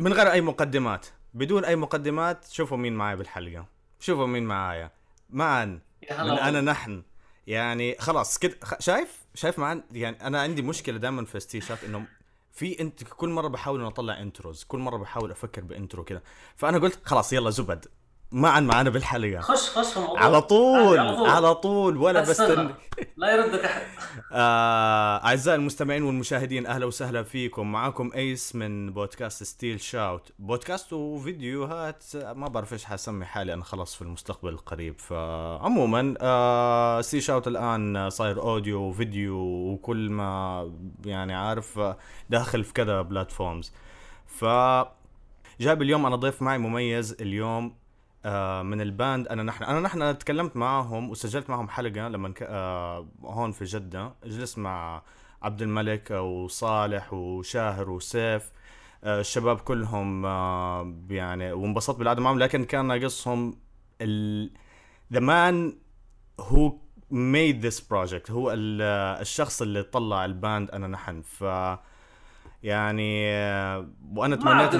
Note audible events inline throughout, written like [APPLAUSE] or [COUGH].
من غير أي مقدمات بدون أي مقدمات شوفوا مين معايا بالحلقة. شوفوا مين معايا. معا. معن من أنا نحن. يعني خلاص كده شايف؟ شايف معن؟ يعني أنا عندي مشكلة دائما في still shout إنه في انت كل مرة بحاول أطلع intros كل مرة بحاول أفكر ب intro كده. فأنا قلت خلاص يلا زبط. معن معانا بالحلقة. خش خش في الموضوع. على طول على طول. ولا. بستنى. لا يردك أحد. [LAUGHS] آه، أعزائي المستمعين والمشاهدين أهلا وسهلا فيكم. معاكم أيس من بودكاست Still Shout بودكاست وفيديوهات ما بعرف إيش حسمي حالي أنا خلاص في المستقبل القريب. فعموما آه Still Shout الآن صاير audio وفيديو وكل ما يعني عارف داخل في كذا platforms ف جايب اليوم أنا ضيف معي مميز. اليوم من ال band أنا نحن أنا نحن تكلمت معاهم وسجلت معهم حلقة لما. آه هون في جدة جلست مع عبد الملك وصالح وشاهر وسيف. آه الشباب كلهم آه يعني وانبسطت بالقعدة معهم لكن كان ناقصهم ال the man who made this project هو ال- الشخص اللي طلع الباند أنا نحن. ف يعني آه، وأنا تمنيت ما عبد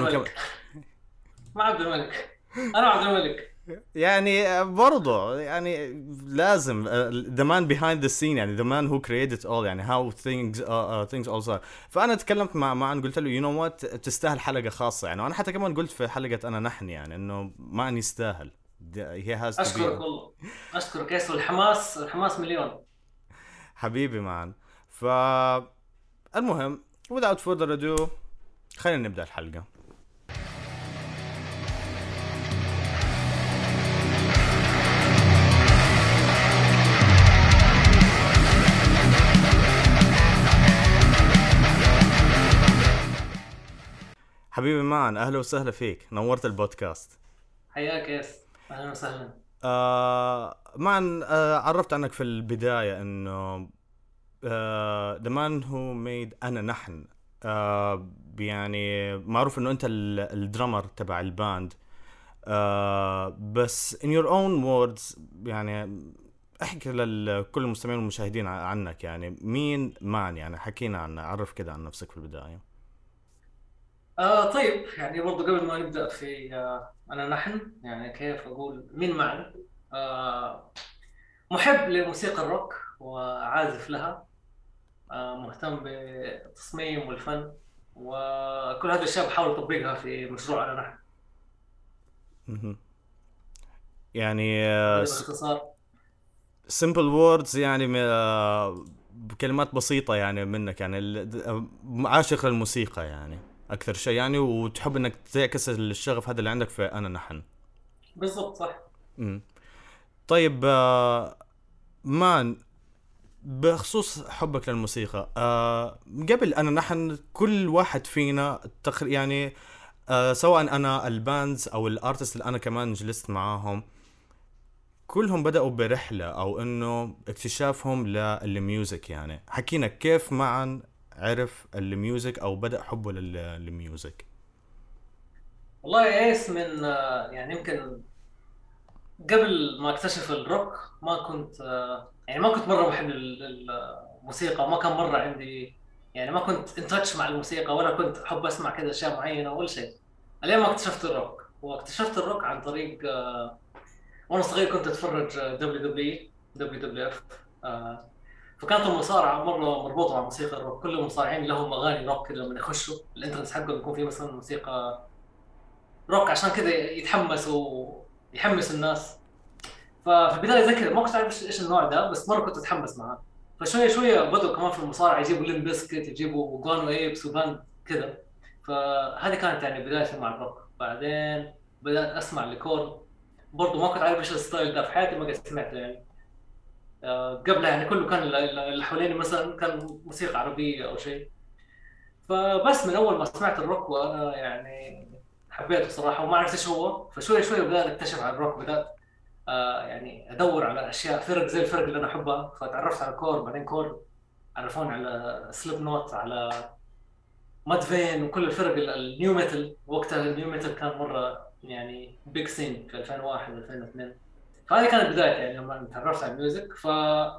الملك. أنا عبد الملك. يعني برضه يعني لازم the man behind the scene يعني man who created it all يعني uh, uh, things all start فأنا تكلمت مع معن قلت له you know what تستاهل حلقة خاصة يعني. وأنا حتى كمان قلت في حلقة أنا نحن يعني إنه معن يستاهل. he has to أشكرك والله. أشكرك ياس والحماس الحماس مليون. حبيبي معن. ف المهم without further ado خلينا نبدأ الحلقة. حبيبي معن أهلا وسهلا فيك. نورت البودكاست. حياك ياس أهلا وسهلا. آه معن آه عرفت عنك في البداية إنه the man who made أنا نحن. آه يعني معروف إنه أنت ال- ال drummer تبع ال band. آه بس in your own words يعني احكي لكل المستمعين والمشاهدين عنك. يعني مين معن؟ يعني حكينا عنه عرف كده عن نفسك في البداية. آه طيب يعني برضو قبل ما نبدأ في آه أنا نحن يعني كيف أقول مين معنا آه محب لموسيقى الروك وعازف لها آه مهتم بالتصميم والفن وكل هذه الأشياء بحاول أطبقها في مشروع انا نحن. يعني آه، باختصار. simple words يعني آه، بكلمات بسيطة يعني منك يعني آه، عاشق للموسيقى يعني. أكثر شيء يعني وتحب إنك تعكس الشغف هذا اللي عندك في أنا نحن. بالضبط صح. مم. طيب آه، معن بخصوص حبك للموسيقى آه، قبل أنا نحن كل واحد فينا تقر يعني آه، سواء أنا ال bands أو ال artists اللي أنا كمان جلست معاهم كلهم بدأوا برحلة أو إنه اكتشافهم لل music يعني. حكينا كيف معن عرف ال music أو بدأ حبه لل- لل music. والله ايس من آه، يعني يمكن قبل ما اكتشف الروك ما كنت آه، يعني ما كنت مرة بحب ال- ال- الموسيقى وما كان مرة عندي يعني ما كنت in touch مع الموسيقى ولا كنت أحب أسمع كذا أشياء معينة ولا شيء. الين ما اكتشفت الروك واكتشفت الروك عن طريق آه، وأنا صغير كنت أتفرج WWE WWF فكانت المصارعة مرة مربوطة مع موسيقى الروك. كل المصارعين لهم أغاني روك لما يخشوا. ال entrance حقهم يكون فيه مثلا موسيقى روك عشان كذا يتحمس ويحمس الناس. ففي البداية كذا ما كنت أعرف إيش النوع ده بس مرة كنت أتحمس معاه. فشويه شوية بدوا كمان في المصارعة. يجيبوا Limp Bizkit يجيبوا جون ايبس و band كذا فهذه كانت يعني بدايتي مع الروك. بعدين بدأت أسمع ل Korn برضه ما كنت عارف إيش ال style ده في حياتي ما قد سمعته يعني. قبلها يعني كله كان ال- اللي حواليني مثلا كان موسيقى عربية أو شيء. فبس من أول ما سمعت الروك وأنا يعني حبيته صراحة وما عرفت إيش هو فشوي شوي بدأت أكتشف عن الروك بدأت آه يعني أدور على أشياء فرق زي الفرق اللي أنا أحبها. فتعرفت على Korn بعدين Korn عرفوني على Slipknot على Mudvayne وكل الفرق ال- ال nu metal. وقتها ال nu metal كان مرة يعني big scene في 2001 2002 فهذه كانت بدايتي يعني لما تعرفت على ال music ف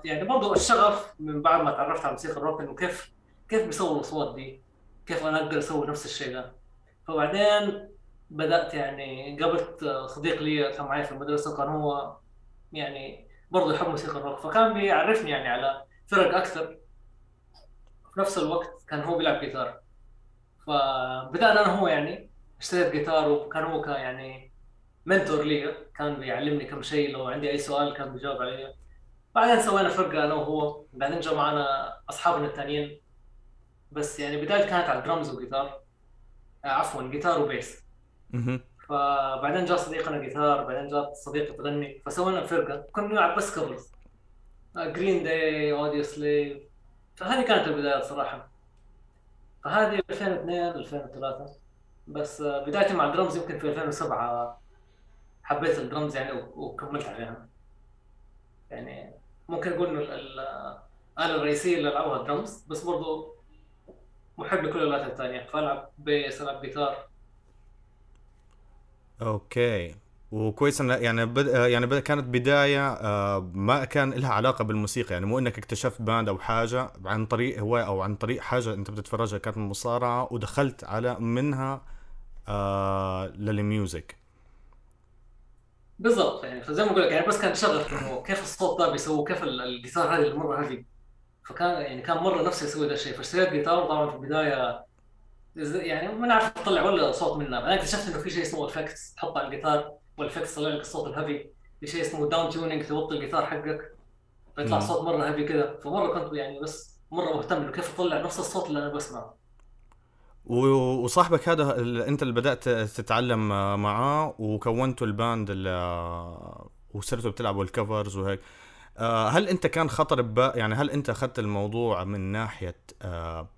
يعني برضو الشغف من بعد ما تعرفت على موسيقى الروك إنه كيف كيف بيسووا الأصوات دي؟ كيف أنا أقدر أسوي نفس الشيء ده؟ فبعدين بدأت يعني قابلت صديق لي كان معي في المدرسة كان هو يعني برضه يحب موسيقى الروك فكان بيعرفني يعني على فرق أكثر في نفس الوقت كان هو بيلعب جيتار فبدأنا أنا هو يعني اشتريت جيتار وكان هو يعني منتور لي كان بيعلمني كم شيء لو عندي أي سؤال كان بيجاوب علي بعدين سوينا فرقة أنا وهو بعدين جاء معنا أصحابنا الثانيين بس يعني بداية كانت على درمز وجيتار آه عفوا جيتار وبيس. فبعدين جاء صديقنا جيتار بعدين جاء صديقة تغني. فسوينا فرقة كنا نلعب بس كفرز Green Day Audioslave فهذه كانت البدايات صراحة. فهذه 2002 2003 بس آه، بدايتي مع الدرمز يمكن في 2007 حبيت الدرمز يعني وكملت عليها. يعني ممكن أقول إنه ال- ال- الآلة الرئيسية اللي ألعبها الدرمز بس برضو محب لكل الآلات الثانية فألعب bass ألعب جيتار okay. وكويس ان يعني بد... يعني بد... كانت بداية آه، ما كان لها علاقة بالموسيقى. يعني مو إنك اكتشفت band أو حاجة عن طريق هواية أو عن طريق حاجة أنت بتتفرجها كانت من المصارعه ودخلت على منها آه لل music. بالضبط يعني فزي ما أقول لك يعني بس كان شغف انه كيف الصوت ده بيسووه كيف ال- الجيتار هذه اللي مره هذي فكان يعني كان مرة نفسي أسوي ذا الشيء. فاشتريت جيتار طبعا في البداية يعني ما نعرف تطلع ولا صوت منها بعدين اكتشفت إنه في شيء اسمه effects تحط على الجيتار وال effects يطلع لك الصوت ال heavy في شيء اسمه down tuning توطي الجيتار حقك فيطلع. صوت مرة heavy كذا فمرة كنت يعني بس مرة مهتم إنه كيف أطلع نفس الصوت اللي أنا بسمعه. وصاحبك هذا اللي انت اللي بدأت تتعلم معاه وكونتوا ال band اللي وصرتوا بتلعبوا ال covers وهيك آه، هل انت كان خطر ببا يعني هل انت أخذت الموضوع من ناحية آه،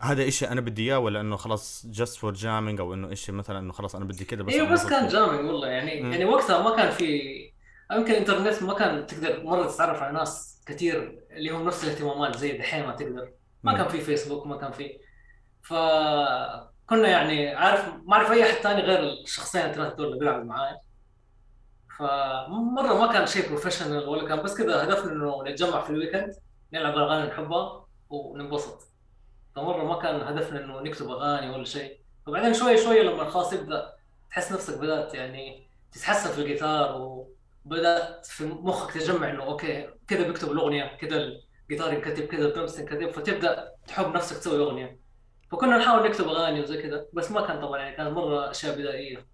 هذا إشي أنا بدي إياه ولا إنه خلاص just for jamming أو إنه إشي مثلا إنه خلاص أنا بدي كده بس أيوه بس كان؟ جامد والله يعني مم. يعني وقتها ما كان في يمكن الإنترنت ما كان تقدر مرة تتعرف على ناس كثير اللي هم نفس الاهتمامات زي دحين ما تقدر ما مم. كان في فيسبوك ما كان في فكنا يعني عارف ما أعرف أي أحد ثاني غير الشخصين الثلاث دول اللي بيلعبوا معاي. فمرة ما كان شيء professional ولا كان بس كذا هدفنا إنه نتجمع في ال weekend نلعب الاغاني اللي نحبها وننبسط. فمرة ما كان هدفنا إنه نكتب أغاني ولا شيء. فبعدين شوي شوي لما خلاص يبدأ تحس نفسك بدأت يعني تتحسن في الجيتار وبدأت في مخك تجمع إنه okay كذا بكتب الأغنية كذا الجيتار ينكتب كذا الدرمز ينكتب فتبدأ تحب نفسك تسوي أغنية. فكنا نحاول نكتب أغاني وزي كذا بس ما كان طبعا يعني كان مرة أشياء بدائية.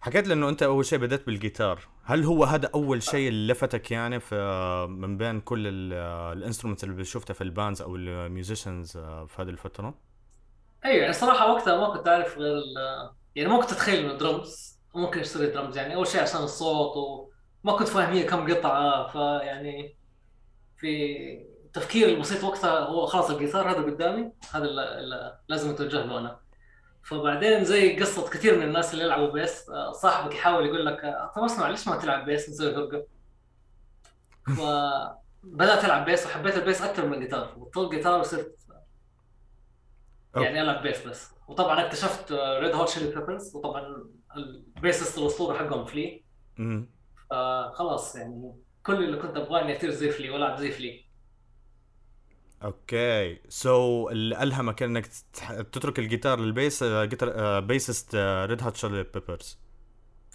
حكيت لي انه أنت أول شيء بدأت بالجيتار. هل هو هذا أول شيء اللي لفتك يعني في من بين كل ال instruments اللي شفتها في ال bands أو ال musicians في هذه الفترة؟ أيوه يعني صراحة وقتها ما كنت أعرف غير يعني ما كنت أتخيل إنه درمز ممكن اشتري درمز يعني أول شيء عشان الصوت وما كنت فاهم هي كم قطعة فيعني في تفكيري البسيط وقتها هو خلاص الجيتار هذا قدامي هذا اللي لازم أتوجه له أنا. فبعدين زي قصة كثير من الناس اللي يلعبوا bass صاحبك يحاول يقول لك طب اسمع ليش ما تلعب bass؟ نسوي فرقة فبدأت [LAUGHS] ألعب bass وحبيت ال bass أكثر من الجيتار بطلت جيتار وصرت يعني ألعب bass بس. وطبعا اكتشفت Red Hot Chili Peppers وطبعا ال bassist الأسطورة حقهم فلي فخلاص يعني كل اللي كنت أبغاه إني أصير زي فلي وألعب زي فلي okay so اللي الهمك إنك تترك الجيتار لل bass آه، جيتار bassist Red Hot Chili Peppers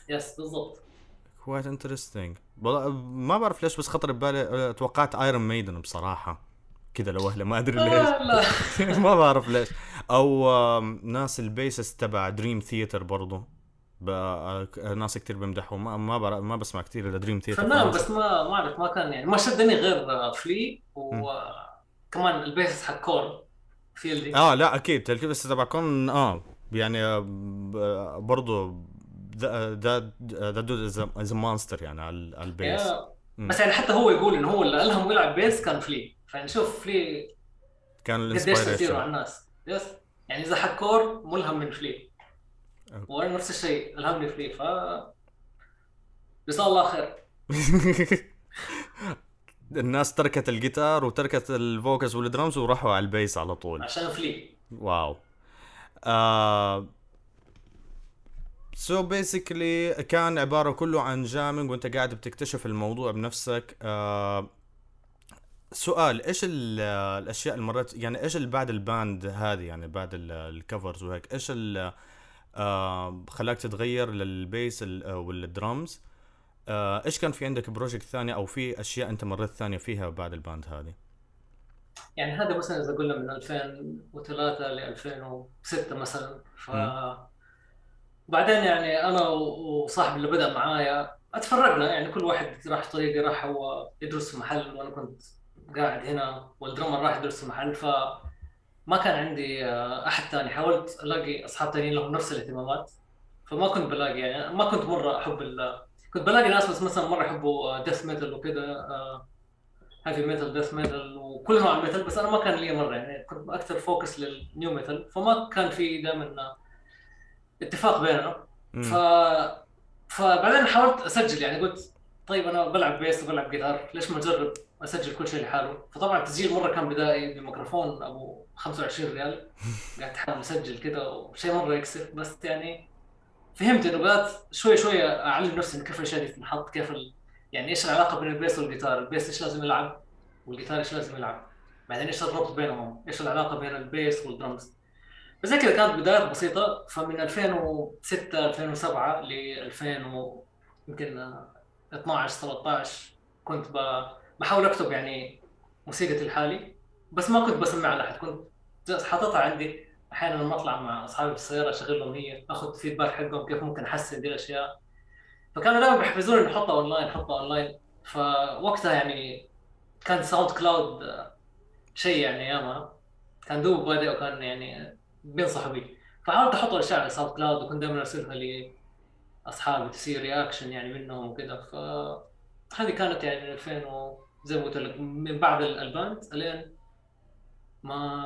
yes بالضبط. quite interesting ما بعرف ليش بس خطر ببالي آه، توقعت Iron Maiden بصراحة. كذا لوهله ما أدري ليش. آه [LAUGHS] ما بعرف ليش. أو ناس ال bassist تبع Dream Theater برضو. آه، ناس كتير بمدحوا ما ما, بعرف ما بسمع كتير إلا Dream Theater فنان بس ما ما أعرف ما كان يعني ما شدني غير آه، فلي وكمان البيسس حق كور فيلدي. آه لا أكيد. الكيفس تبع كون آه يعني آه، ب- برضو ذا دود إز مانستر يعني على البيس. بس يعني حتى هو يقول إنه هو اللي الهم يلعب بيس كان فلي. فنشوف فلي كان قديش تأثيره على الانسبيريشن الناس. يس؟ يعني إذا حق كور ملهم من فلي. وأنا نفس الشيء ألهمني فلي ف جزاه الله خير. [LAUGHS] الناس تركت الجيتار وتركت ال vocals والدرمز وراحوا على ال bass على طول. عشان فلي wow. آه so basically كان عبارة كله عن jamming وانت قاعد بتكتشف الموضوع بنفسك. آه سؤال إيش ال- الأشياء اللي مرت يعني إيش اللي بعد ال band هذه يعني بعد ال- ال covers وهيك إيش اللي آه خلاك تتغير لل bass ال- والدرامز؟ آه إيش كان في عندك project ثاني أو في أشياء أنت مريت ثانية فيها بعد ال band هذه يعني هذا مثلا إذا قلنا من 2003 ل 2006 مثلا ف بعدين يعني أنا وصاحبي اللي بدأ معايا اتفرقنا يعني كل واحد راح طريقه راح هو يدرس في محل وأنا كنت قاعد هنا وال drummer راح يدرس في محل ف ما كان عندي آه، أحد ثاني حاولت ألاقي أصحاب ثانيين لهم نفس الاهتمامات فما كنت بلاقي يعني ما كنت مرة أحب. كنت بلاقي ناس بس مثلا مرة يحبوا death metal وكذا heavy metal death metal وكل انواع ال metal بس أنا ما كان لي مرة يعني. كنت أكثر focus لل nu metal فما كان في دائما اتفاق بيننا. ف فبعدين حاولت أسجل يعني قلت طيب أنا بلعب bass وبلعب جيتار ليش ما اجرب أسجل كل شيء لحاله؟ فطبعا التسجيل مرة كان بدائي بميكروفون أبو 25 ريال. [LAUGHS] قاعد تحاول أسجل كذا وشيء مرة يكسف بس يعني فهمت إنه بدأت شوي شوي أعلم نفسي كيف الأشياء دي تنحط كيف ال... يعني إيش العلاقة بين ال bass والجيتار ال bass إيش لازم يلعب والجيتار إيش لازم يلعب؟ بعدين إيش الربط بينهم؟ إيش العلاقة بين ال bass وال drums فزي كذا كانت بدايات بسيطة فمن 2006 2007 ل 2000 و- يمكن 12 13 كنت بحاول أكتب يعني موسيقتي لحالي بس ما كنت بسمع على احد كنت حاططها عندي. أحيانا لما أطلع مع أصحابي في السيارة أشغل لهم هي أخذ feedback حقهم كيف ممكن أحسن دي الأشياء. فكانوا دائما بيحفزوني إني أحطها اونلاين أحطها اونلاين فوقتها يعني كان SoundCloud آه، شيء يعني ايامها كان دوب بادئ وكان يعني بينصحوا بي. فحاولت أحط الأشياء على SoundCloud وكنت دائما أرسلها لاصحابي تصير reaction يعني منهم وكذا ف هذه كانت يعني من 2000 و زي ما قلت لك من بعد ال- ال band الين ما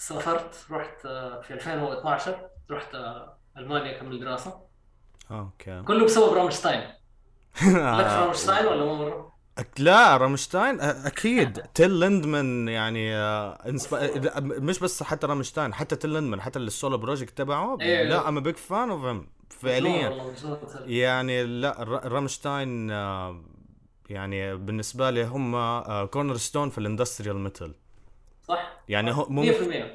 سافرت رحت آه، في 2012 رحت آه، ألمانيا اكمل دراسة okay [LAUGHS] كله بسبب Rammstein لك Rammstein ولا ما مرة؟ لا Rammstein أكيد Till Lindemann يعني آه،. آه، مش بس حتى رامشتاين حتى تيل ليندمان حتى ال solo project تبعه إيه. لا I'm big fan of him فعليا. يعني لا رامشتاين آه، يعني بالنسبة لي هم cornerstone في ال industrial metal صح؟ يعني هو 100% ممكن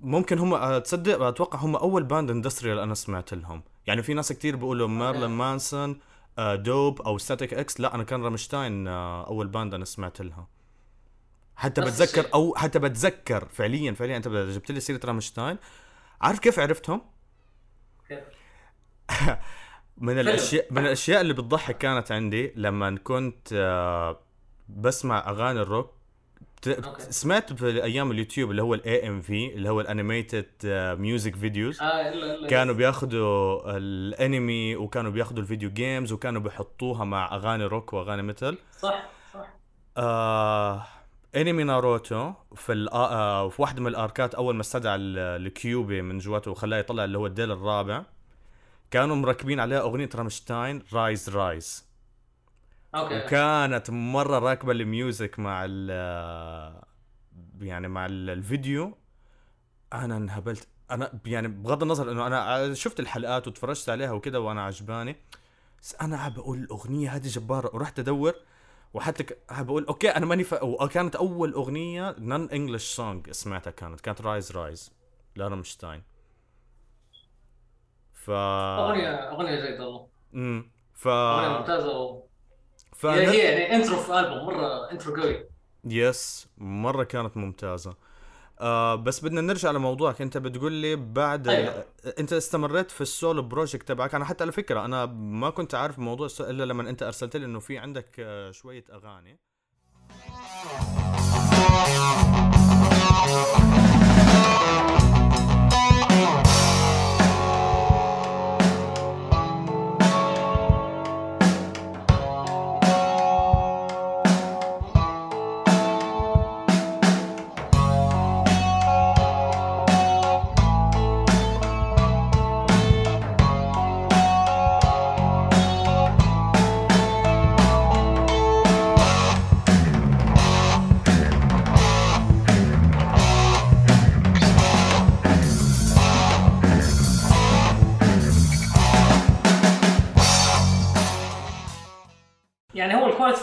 ممكن هم تصدق أتوقع هم أول band industrial أنا سمعت لهم. يعني في ناس كتير بيقولوا مارلين مانسون آه، دوب أو ستاتيك إكس لا أنا كان رامشتاين آه، أول band أنا سمعت لها. حتى بتذكر الشيء. أو حتى بتذكر فعليا فعليا. أنت جبت لي سيرة رامشتاين. عارف كيف عرفتهم؟ كيف؟ [LAUGHS] من الاشياء من الأشياء اللي بتضحك كانت عندي لما كنت آه، بسمع أغاني الروك. ت- okay. سمعت في أيام اليوتيوب اللي هو ال AMV اللي هو ال animated music videos كانوا بياخذوا الانمي وكانوا بياخذوا ال video games وكانوا بيحطوها مع أغاني روك وأغاني metal صح صح. آه انمي ناروتو في الآ- آه في واحدة من الأركات أول ما استدعى ال- الكيوبي من جواته وخلاه يطلع اللي هو الديل الرابع. كانوا مركبين عليها أغنية رامشتاين رايز رايز okay. وكانت مرة راكبة ال music مع ال يعني مع ال- الفيديو. أنا انهبلت. أنا يعني بغض النظر إنه أنا شفت الحلقات وتفرجت عليها وكذا وأنا عجباني بس أنا عم بقول الاغنيه هذه جباره ورحت أدور وحتى ك... عم بقول okay أنا ماني ف... وكانت أول أغنية non-English song سمعتها كانت. كانت رايز رايز لرامشتاين. ف اغنيه أغنية جيدة والله. امم ف أغنية ممتازة و... ف هي يعني intro في ألبوم مرة intro قوي yes مرة كانت ممتازة آه بس بدنا نرجع لموضوعك أنت بتقول لي بعد أيوة. أنت استمريت في السولو بروجكت تبعك أنا حتى على فكرة أنا ما كنت عارف موضوع. إلا لما أنت أرسلت لي إنه في عندك آه شوية أغاني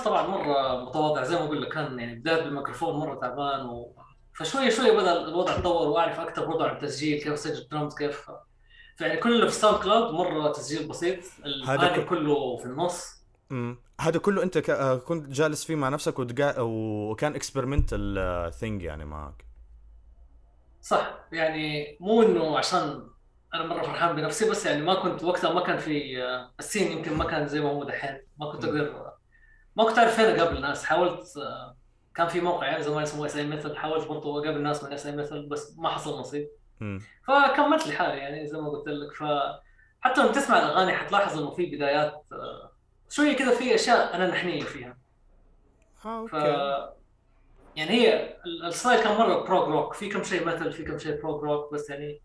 طبعا مرة متواضع زي ما أقول لك كان يعني بدايه بالميكروفون مرة تعبان و... فشوية شوية بدأ الوضع يتطور وأعرف أكثر عن التسجيل كيف أسجل درامز كيف فيعني كل اللي في ساوند كلاود مرة تسجيل بسيط هذا كله في النص. امم هذا كله أنت ك... آه، كنت جالس فيه مع نفسك وتقا... وكان experimental thing يعني معك. صح. يعني مو إنه عشان أنا مرة فرحان بنفسي بس يعني ما كنت وقتها ما كان في آه، ال scene يمكن ما كان زي ما هو دحين. ما كنت. أقدر ما كنت أعرف فين اقابل الناس حاولت آه، كان في موقع يعني زمان اسمه اس اي مثل حاولت برضه أقابل ناس من اس اي مثل بس ما حصل نصيب. فكملت لحالي يعني زي ما قلت لك. ف حتى لما تسمع الأغاني حتلاحظ إنه في بدايات آه، شوية كذا في أشياء أنا نحنيه فيها. آه ف okay. يعني هي ال- ال style كان مرة prog rock في كم شيء مثل في كم شيء prog rock بس يعني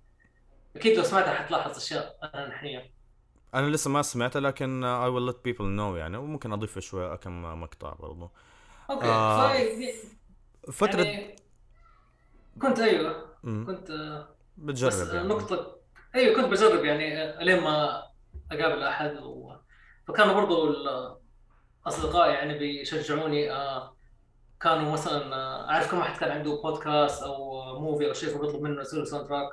أكيد لو سمعتها حتلاحظ أشياء أنا نحنيه أنا لسه ما سمعته لكن I will let people know يعني. وممكن أضيف شوي كم مقطع برضو. okay آه، فترة يعني كنت أيوه. كنت آه، بس بتجرب آه، يعني. نقطة أيوه كنت بجرب يعني آه، لين ما أقابل أحد. و... فكانوا برضو الاصدقاء يعني بيشجعوني آه، كانوا مثلا آه، أعرف كم واحد كان عنده بودكاست أو آه، movie أو شيء فبيطلب منه يسوي soundtrack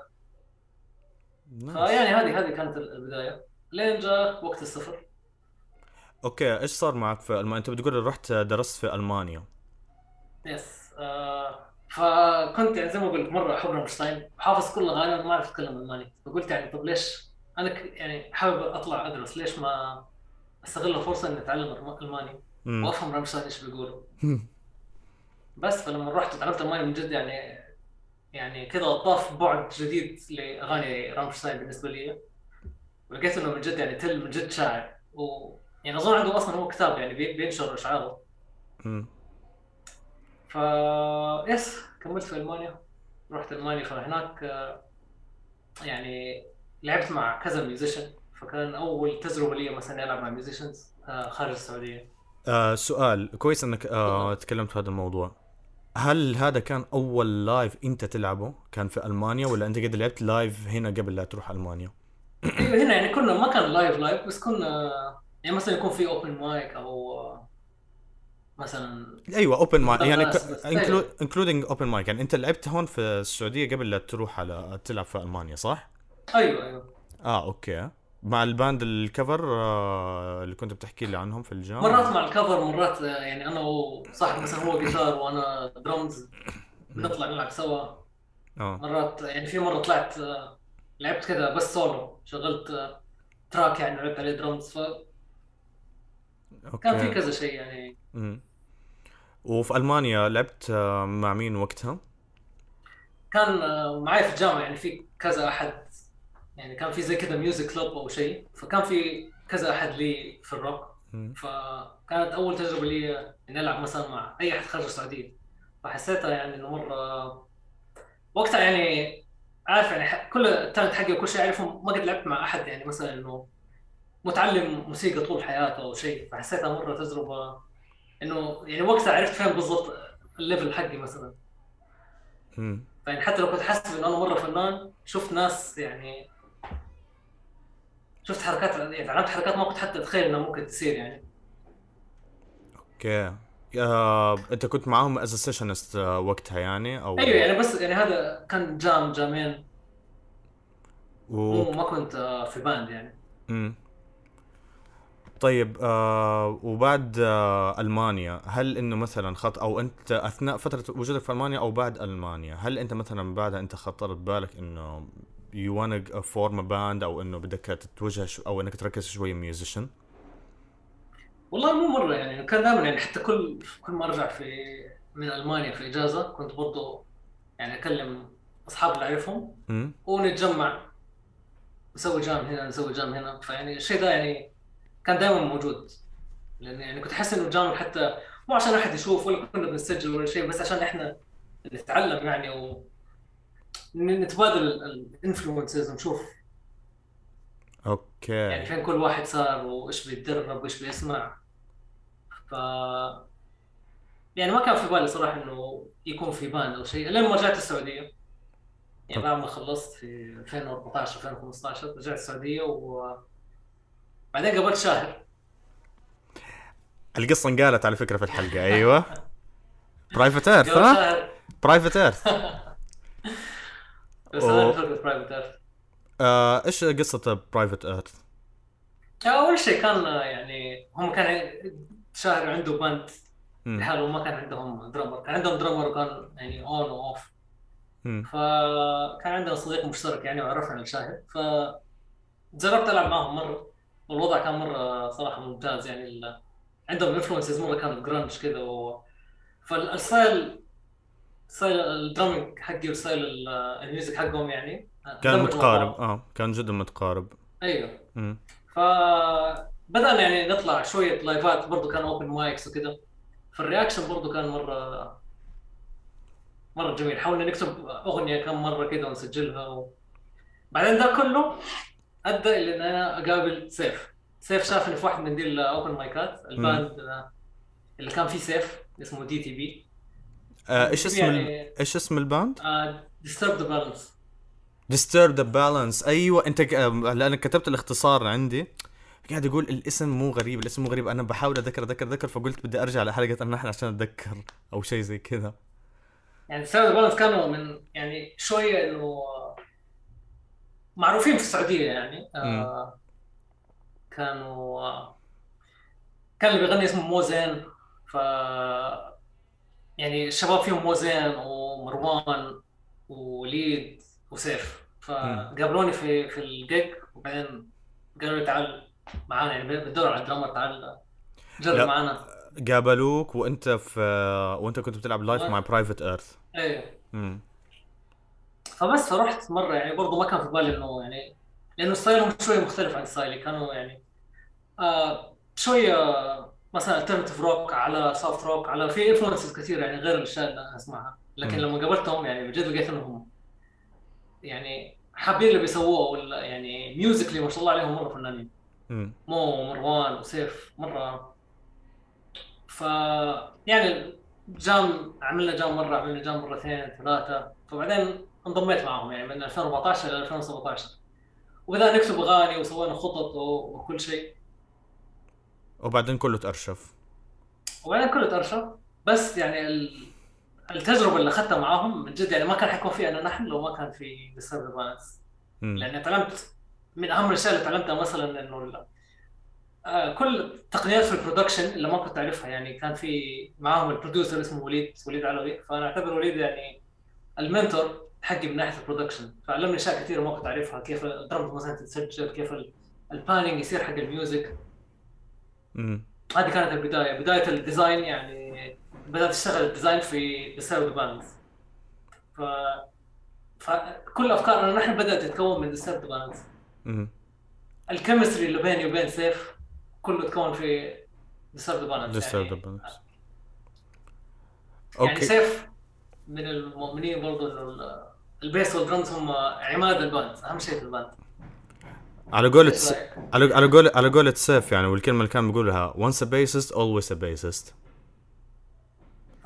فيعني هذه هذه كانت البداية. لين جاء وقت السفر. okay إيش صار معك في ألمانيا؟ أنت بتقول رحت درست في ألمانيا. yes آه فكنت يعني زي ما قلت مرة أحب رامشتاين حافظ كل اغاني ما أعرف اتكلم الماني فقلت يعني طب ليش؟ أنا ك- يعني حابب أطلع أدرس ليش ما أستغل الفرصة إني أتعلم ألم- ألماني. وأفهم رامشتاين إيش بيقولوا. بس فلما رحت وتعلمت ألماني من جد يعني يعني كذا اضاف بعد جديد لأغاني رامشتاين بالنسبة لي. ولقيت إنه من جد يعني تيل من جد شاعر. و يعني أظن عنده أصلا هو كتاب يعني بي- بينشر أشعاره. مم. ف yes كملت في ألمانيا. رحت ألمانيا فهناك آه، يعني لعبت مع كذا musician فكان أول تجربة لي مثلا ألعب مع musicians خارج السعودية. آه سؤال كويس إنك آه تكلمت في هذا الموضوع. هل هذا كان أول live أنت تلعبه؟ كان في ألمانيا ولا أنت قد لعبت live هنا قبل لا تروح ألمانيا؟ أيوه هنا يعني كنا ما كان live live بس كنا يعني مثلا يكون في open mic أو مثلا أيوه open mic يعني. including open mic يعني أنت لعبت هون في السعودية قبل لا تروح على تلعب في ألمانيا صح؟ أيوه أيوه. آه okay. مع ال band ال cover آه اللي كنت بتحكي لي عنهم في الجامعة. مرات مع ال cover مرات آه، يعني أنا وصاحب مثلا هو جيتار وأنا درمز بنطلع نلعب سوا. آه. مرات يعني في مرة طلعت آه، لعبت كذا بس سولو شغلت track يعني لعبت عليه درمز فكان okay في كذا شيء يعني. وفي ألمانيا لعبت آه مع مين وقتها؟ كان آه، معي في الجامعة يعني في كذا أحد يعني كان في زي كذا music club أو شيء فكان في كذا أحد لي في الروك. فكانت أول تجربة لي إني ألعب مثلا مع أي أحد خارج السعودية فحسيتها يعني إنه مرة وقتها يعني عارف يعني كل ال talent حقي وكل شيء اعرفه ما قد لعبت مع أحد يعني مثلا إنه متعلم موسيقى طول حياته أو شيء فحسيتها مرة تجربة إنه يعني وقتها عرفت فين بالضبط ال level حقي مثلا. مم. فيعني حتى لو كنت حاسب إنه أنا مرة فنان شفت ناس يعني شفت حركات يعني تعلمت حركات ما كنت حتى أتخيل إنها ممكن تصير يعني. okay. آه، انت كنت معاهم as sessionist وقتها يعني أو أيوه يعني بس يعني هذا كان jam jamming. و... مو ما كنت آه، في band يعني. مم. طيب آه وبعد آه ألمانيا هل إنه مثلا خط أو أنت أثناء فترة وجودك في ألمانيا أو بعد ألمانيا هل أنت مثلا بعدها أنت خطر ببالك إنه wanna form a band أو إنه بدك تتوجه أو إنك تركز شوي musician والله مو مرة يعني كان دائما يعني حتى كل كل ما أرجع في من ألمانيا في إجازة كنت برضو يعني أكلم أصحاب اللي أعرفهم ونتجمع نسوي jam هنا نسوي jam هنا. فيعني الشيء ده يعني كان دائما موجود. لأن يعني كنت أحس إنه ال jam حتى مو عشان أحد يشوف ولا كنا بنسجل ولا شيء بس عشان إحنا نتعلم يعني و نتبادل ال influences ونشوف يعني okay فين كل واحد صار وإيش بيتدرب وإيش بيسمع. ف يعني ما كان في بالي صراحة إنه يكون في band أو شيء لين ما رجعت السعودية. يعني بعد ما خلصت في 2014 2015 رجعت السعودية وبعدين قابلت شاهر. القصة انقالت على فكرة في الحلقة. أيوه. [LAUGHS] Private Earth ها؟ Private Earth [LAUGHS] بس. أنا Private Earth آه، إيش قصة Private Earth أول شيء كان آه، يعني هم كان شاهر عنده band لحاله وما كان عندهم drummer كان عندهم drummer وكان يعني on و off فكان عندنا صديق مشترك يعني وعرفنا لشاهر ف جربت ألعب معهم مرة والوضع كان مرة صراحة ممتاز. يعني ال... عندهم influences مرة كانت جرانج كذا و... فال style style ال drumming حقي و style ال- ال music حقهم يعني كان دمجوا مع متقارب. آه كان جدا متقارب أيوه مم. فبدأنا يعني نطلع شوية لايفات برضو كان open mics وكذا فال reaction برضو كان مرة مرة جميل حاولنا نكتب أغنية كم مرة كذا ونسجلها و... بعدين ده كله أدى إلى إن أنا أقابل سيف سيف شافني في واحد من دي ال open مايكات ال band آه، اللي كان فيه سيف اسمه DTB آه، إيش اسم. يعني إيش اسم ال band؟ Disturb the Balance Disturb the balance. أيوه أنت. آه، لانك كتبت الاختصار عندي. قاعد أقول الاسم مو غريب الاسم مو غريب. أنا بحاول اتذكر اتذكر اتذكر فقلت بدي أرجع لحلقة إحنا عشان أتذكر أو شيء زي كذا. يعني Disturb the Balance كانوا من يعني شوية إنه معروفين في السعودية يعني. آه كانوا آه كان اللي بيغني اسمه موزين. ف يعني الشباب فيهم موزين ومروان ووليد وسيف. فقابلوني في في الجيج وبعدين قالوا لي تعال معانا. يعني بتدور على ال drummer تعال. جرب معانا. قابلوك وانت في وانت كنت بتلعب live مع Private Earth إيه. فبس فرحت مرة يعني برضه ما كان في بالي إنه يعني لأنه style هم شوية مختلف عن style ي كانوا يعني آه شوية مثلا alternative rock على soft rock على في influences كثير يعني غير الأشياء اللي أنا أسمعها. لكن مم. لما قابلتهم يعني بجد لقيت إنهم يعني حابين اللي بيسووه ولا يعني musically ما شاء الله عليهم مرة فنانين. مو مروان وسيف مرة. ف يعني جام عملنا جام مرة عملنا جام مرتين ثلاثة. فبعدين انضميت معهم يعني من 2014 إلى 2017 وبدأنا نكتب أغاني وسوينا خطط وكل شيء. وبعدين كله تأرشف. وبعدين كله ترشف بس يعني ال- التجربة اللي أخذتها معاهم من جد يعني ما كان حيكون في أنا نحن لو ما كان في ديسترب بالانس. لاني تعلمت من أهم الأشياء اللي تعلمتها مثلا إنه آه، كل التقنيات في ال production اللي ما كنت أعرفها. يعني كان في معاهم ال producer اسمه وليد وليد علوي. فأنا أعتبر وليد يعني ال mentor حقي من ناحية ال production فعلمني أشياء كثيره ما كنت أعرفها. كيف ال drum مثلا تتسجل كيف ال- ال panning يصير حق ال music. هذه كانت البداية. بداية ال design يعني بدأت اشتغل ال design في Disturb the Balance ف فكل أفكارنا نحن بدأت تتكون من Disturb the Balance مم. ال chemistry اللي بيني وبين سيف كله تكون في Disturb the Balance Disturb يعني, the balance. يعني okay سيف من المؤمنين برضو إنه ال- ال bass وال drums هم عماد ال band أهم شيء في ال band على قولة؟ على على قولة على قولة سيف يعني والكلمة اللي كان بيقولها once a bassist always a bassist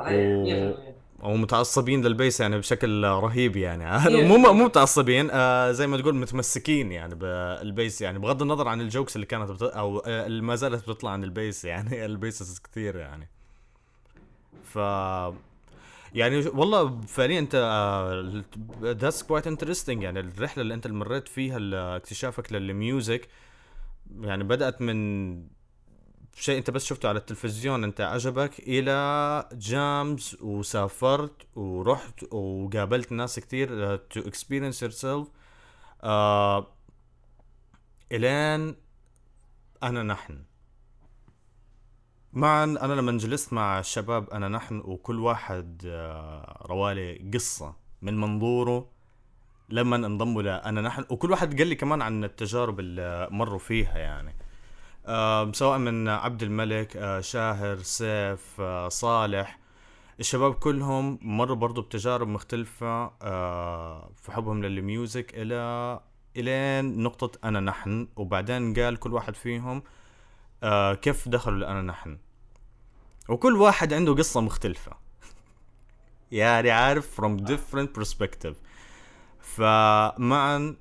صحيح 100% أو متعصبين لل bass يعني بشكل رهيب يعني. [LAUGHS] مو مو متعصبين آه زي ما تقول متمسكين يعني بال bass يعني بغض النظر عن ال jokes اللي كانت بت... أو آه اللي ما زالت بتطلع عن ال bass [LAUGHS] يعني ال bassists كثير يعني. ف يعني والله فعليا أنت that's quite interesting يعني الرحلة اللي أنت مريت فيها اكتشافك لل music يعني بدأت من شيء انت بس شفته على التلفزيون انت عجبك إلى jams وسافرت ورحت وقابلت ناس كثير to experience yourself إلين أنا نحن. معا أنا لما جلست مع الشباب أنا نحن وكل واحد آه، روالي قصة من منظوره. لما انضموا لانا نحن وكل واحد قال لي كمان عن التجارب اللي مروا فيها يعني. سواء من عبد الملك شاهر سيف صالح. الشباب كلهم مروا برضو بتجارب مختلفة في حبهم للميوزك إلى إلين نقطة أنا نحن. وبعدين قال كل واحد فيهم كيف دخلوا لأنا نحن. وكل واحد عنده قصة مختلفة. [LAUGHS] يعني عارف from different perspective. فمعا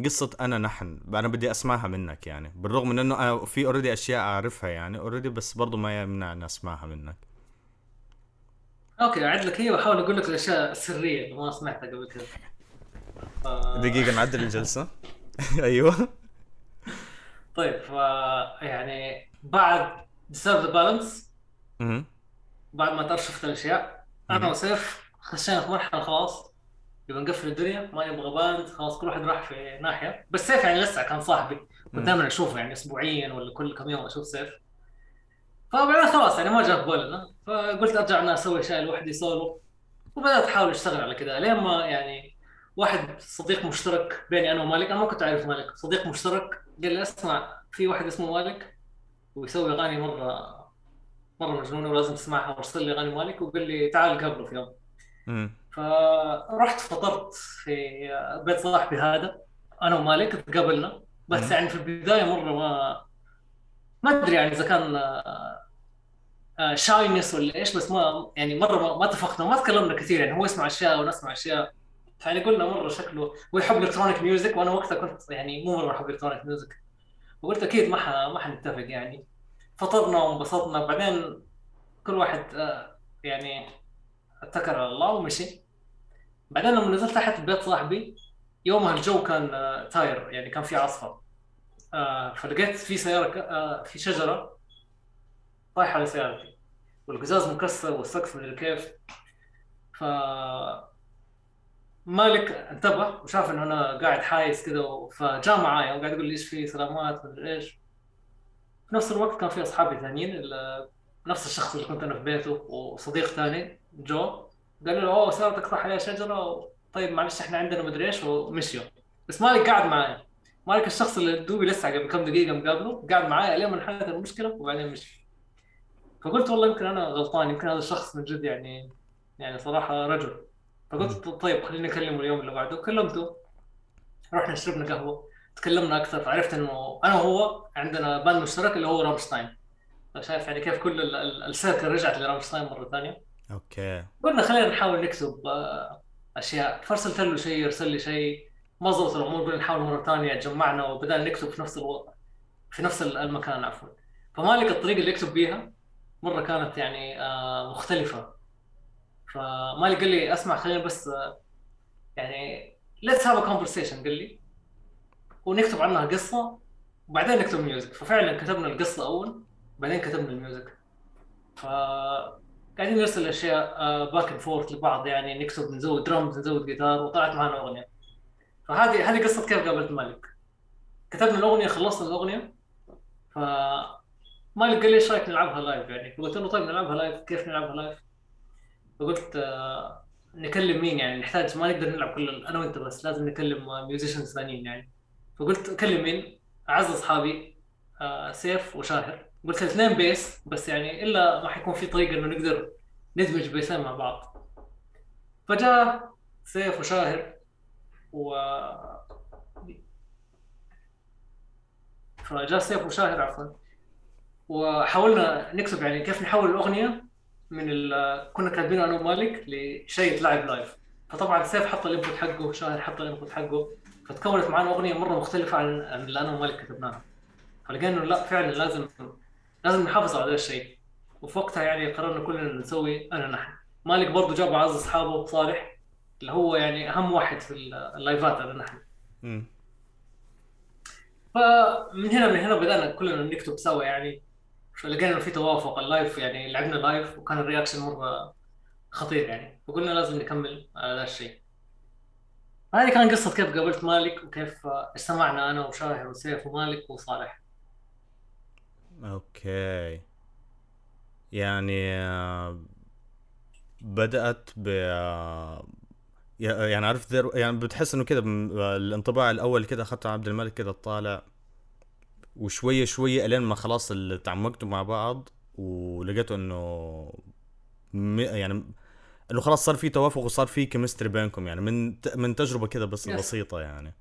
آم، قصة أنا نحن. أنا بدي أسمعها منك يعني. بالرغم من إنه أنا في already أشياء أعرفها يعني already بس برضو ما يمنع إني أسمعها منك. okay أعد لك هي وأحاول أقول لك الأشياء السرية اللي ما سمعتها قبل كذا ف... دقيقة نعدل الجلسة. [LAUGHS] أيوه. طيب ف يعني بعد Disturb the Balance. بعد ما تأرشفت الأشياء أنا. وسيف خشينا في مرحلة خلاص. يبغى نقفل الدنيا ما نبغى band خلاص كل واحد راح في ناحية. بس سيف يعني لسه كان صاحبي كنت. دائما أشوفه يعني اسبوعيا ولا كل كم يوم أشوف سيف. فبعدين خلاص يعني ما جاء في بالنا فقلت أرجع أنا أسوي شيء لوحدي سولو. وبدأت أحاول أشتغل على كذا لين ما يعني واحد صديق مشترك بيني أنا ومالك أنا ما كنت أعرف مالك صديق مشترك قال لي اسمع في واحد اسمه مالك ويسوي أغاني مرة مرة مجنونة ولازم تسمعها وارسل لي أغاني مالك وقال لي تعال قابله في يوم. فرحت فطرت في بيت صاحبي هذا أنا ومالك تقابلنا. بس. يعني في البداية مرة ما ما أدري يعني إذا كان shyness ولا إيش بس ما يعني مرة ما, ما اتفقنا ما تكلمنا كثير يعني هو يسمع أشياء وأنا أسمع أشياء. يعني قلنا مرة شكله هو يحب electronic music وأنا وقتها كنت يعني مو مرة أحب الكترونيك ميوزك وقلت أكيد ما ح... ما حنتفق يعني. فطرنا وانبسطنا بعدين كل واحد آه، يعني اتكل على الله ومشي. بعدين لما نزلت تحت بيت صاحبي يومها الجو كان آه، تاير يعني كان في عاصفه آه، فلقيت في سيارة آه، في شجرة طايحة على سيارتي والقزاز مكسر والسقف مدري كيف ف مالك انتبه وشاف إنه أنا قاعد حايس كذا فجاء معايا وقاعد يقول لي إيش في سلامات مدري إيش. في نفس الوقت كان في أصحابي ثانيين نفس الشخص اللي كنت أنا في بيته وصديق ثاني جو. قال له أوه سيارتك طاح عليها شجرة. طيب معلش إحنا عندنا مدري إيش ومشيوا بس مالك قاعد معايا. مالك الشخص اللي دوبي لسه قبل كم دقيقة مقابله قاعد معايا لين ما انحلت المشكلة وبعدين مشي. فقلت والله يمكن أنا غلطان يمكن هذا الشخص من جد يعني يعني صراحة رجل. فقلت طيب خليني أكلمه اليوم اللي بعده. كلمته. رحنا شربنا قهوة تكلمنا أكثر فعرفت إنه أنا وهو عندنا band مشترك اللي هو Rammstein. شايف يعني كيف كل ال- ال- ال circle رجعت ل Rammstein مرة ثانية. okay. قلنا خلينا نحاول نكتب آه، أشياء. فرسلت له شيء يرسل لي شيء. ما ظبط الأمور قلنا نحاول مرة ثانية جمعنا وبدأنا نكتب في نفس ألو... في نفس ال- المكان عفوا. فمالك الطريقة اللي يكتب بيها مرة كانت يعني آه، مختلفة. فمالك قال لي أسمع خلينا بس آه، يعني have a conversation قال لي. ونكتب عنها قصة وبعدين نكتب music ففعلا كتبنا القصة أول. بعدين كتبنا ال music. ف قاعدين نرسل أشياء back and forth لبعض يعني نكتب نزود درمز نزود جيتار وطلعت معنا أغنية. فهذه هذه قصة كيف قابلت مالك؟ كتبنا الأغنية خلصنا الأغنية. ف مالك قال لي إيش رأيك نلعبها live يعني؟ فقلت له طيب نلعبها live كيف نلعبها live فقلت آه، نكلم مين يعني؟ نحتاج ما نقدر نلعب كل أنا وأنت بس لازم نكلم musicians ثانيين يعني. فقلت كلم مين؟ أعز أصحابي آه، سيف وشاهر. قلت الاثنين bass بس يعني إلا ما حيكون في طريقة إنه نقدر ندمج بيسين مع بعض. فجاء سيف وشاهر و فجاء سيف وشاهر عفوا وحاولنا نكتب يعني كيف نحول الأغنية من ال... كنا كاتبينه أنا ومالك لشيء يتلعب live فطبعا سيف حط ال input حقه وشاهر حط ال input حقه فتكونت معنا أغنية مرة مختلفة عن اللي أنا ومالك كتبناها. فلقينا إنه لا فعلا لازم لازم نحافظ على هذا الشيء. وفي وقتها يعني قررنا كلنا نسوي أنا نحن. مالك برضه جاب اعز أصحابه صالح اللي هو يعني أهم واحد في اللايفات أنا نحن. فمن هنا من هنا بدأنا كلنا نكتب سوا يعني. فلقينا إنه في توافق ال live يعني لعبنا live وكان ال reaction مرة خطير يعني. فقلنا لازم نكمل على ذا الشيء. هذه كان قصة كيف قابلت مالك وكيف اجتمعنا أنا وشاهر وسيف ومالك وصالح. okay يعني آه، بدأت ب آه، يعني عرفت يعني بتحس إنه كده الانطباع الأول كده أخذته عبد الملك كده طالع وشوية شوية إلين ما خلاص تعمقتوا مع بعض ولقيتوا إنه م- يعني إنه خلاص صار في توافق وصار في chemistry بينكم يعني من ت- من تجربة كده بس. بسيطة يعني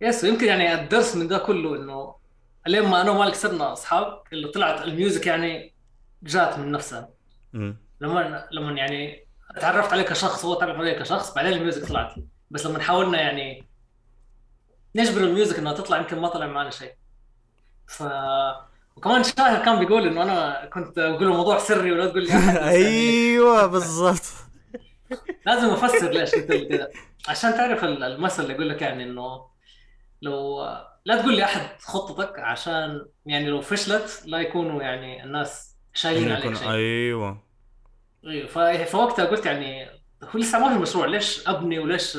yes ويمكن يعني الدرس من ده كله إنه لين ما أنا ومالك صرنا أصحاب اللي طلعت ال music يعني جات من نفسها. لما لما يعني تعرفت عليه كشخص هو تعرف عليه كشخص بعدين ال music طلعت. بس لما حاولنا يعني نجبر ال music إنها تطلع يمكن ما طلع معنا شيء. ف وكمان شاهر كان بيقول إنه أنا كنت أقول موضوع سري ولا تقول لي [LAUGHS] أيوه بالضبط. لازم أفسر ليش قلت كذا عشان تعرف ال- المثل اللي يقول لك يعني إنه لو لا تقول لي أحد خطتك عشان يعني لو فشلت لا يكونوا يعني الناس شايلين عليك شيء. أيوه. أيوه فوقتها قلت يعني هو لسه ما في مشروع ليش أبني وليش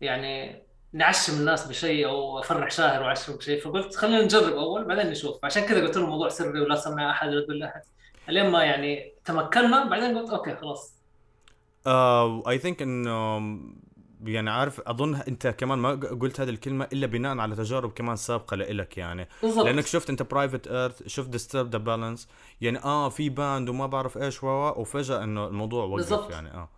يعني نعشم الناس بشيء أو أفرح شاهر واعشم بشيء فقلت خلينا نجرب أول بعدين نشوف. عشان كذا قلت له الموضوع سري ولا سمع أحد ولا تقول لاحد لين ما يعني تمكنا بعدين قلت okay خلاص. I think إنه يعني عارف أظن أنت كمان ما قلت هذه الكلمة إلا بناء على تجارب كمان سابقة لإلك يعني. بالضبط. لأنك شفت أنت Private Earth شفت Disturb the Balance يعني آه في band وما بعرف إيش و وفجأة إنه الموضوع وقف بالضبط. يعني آه.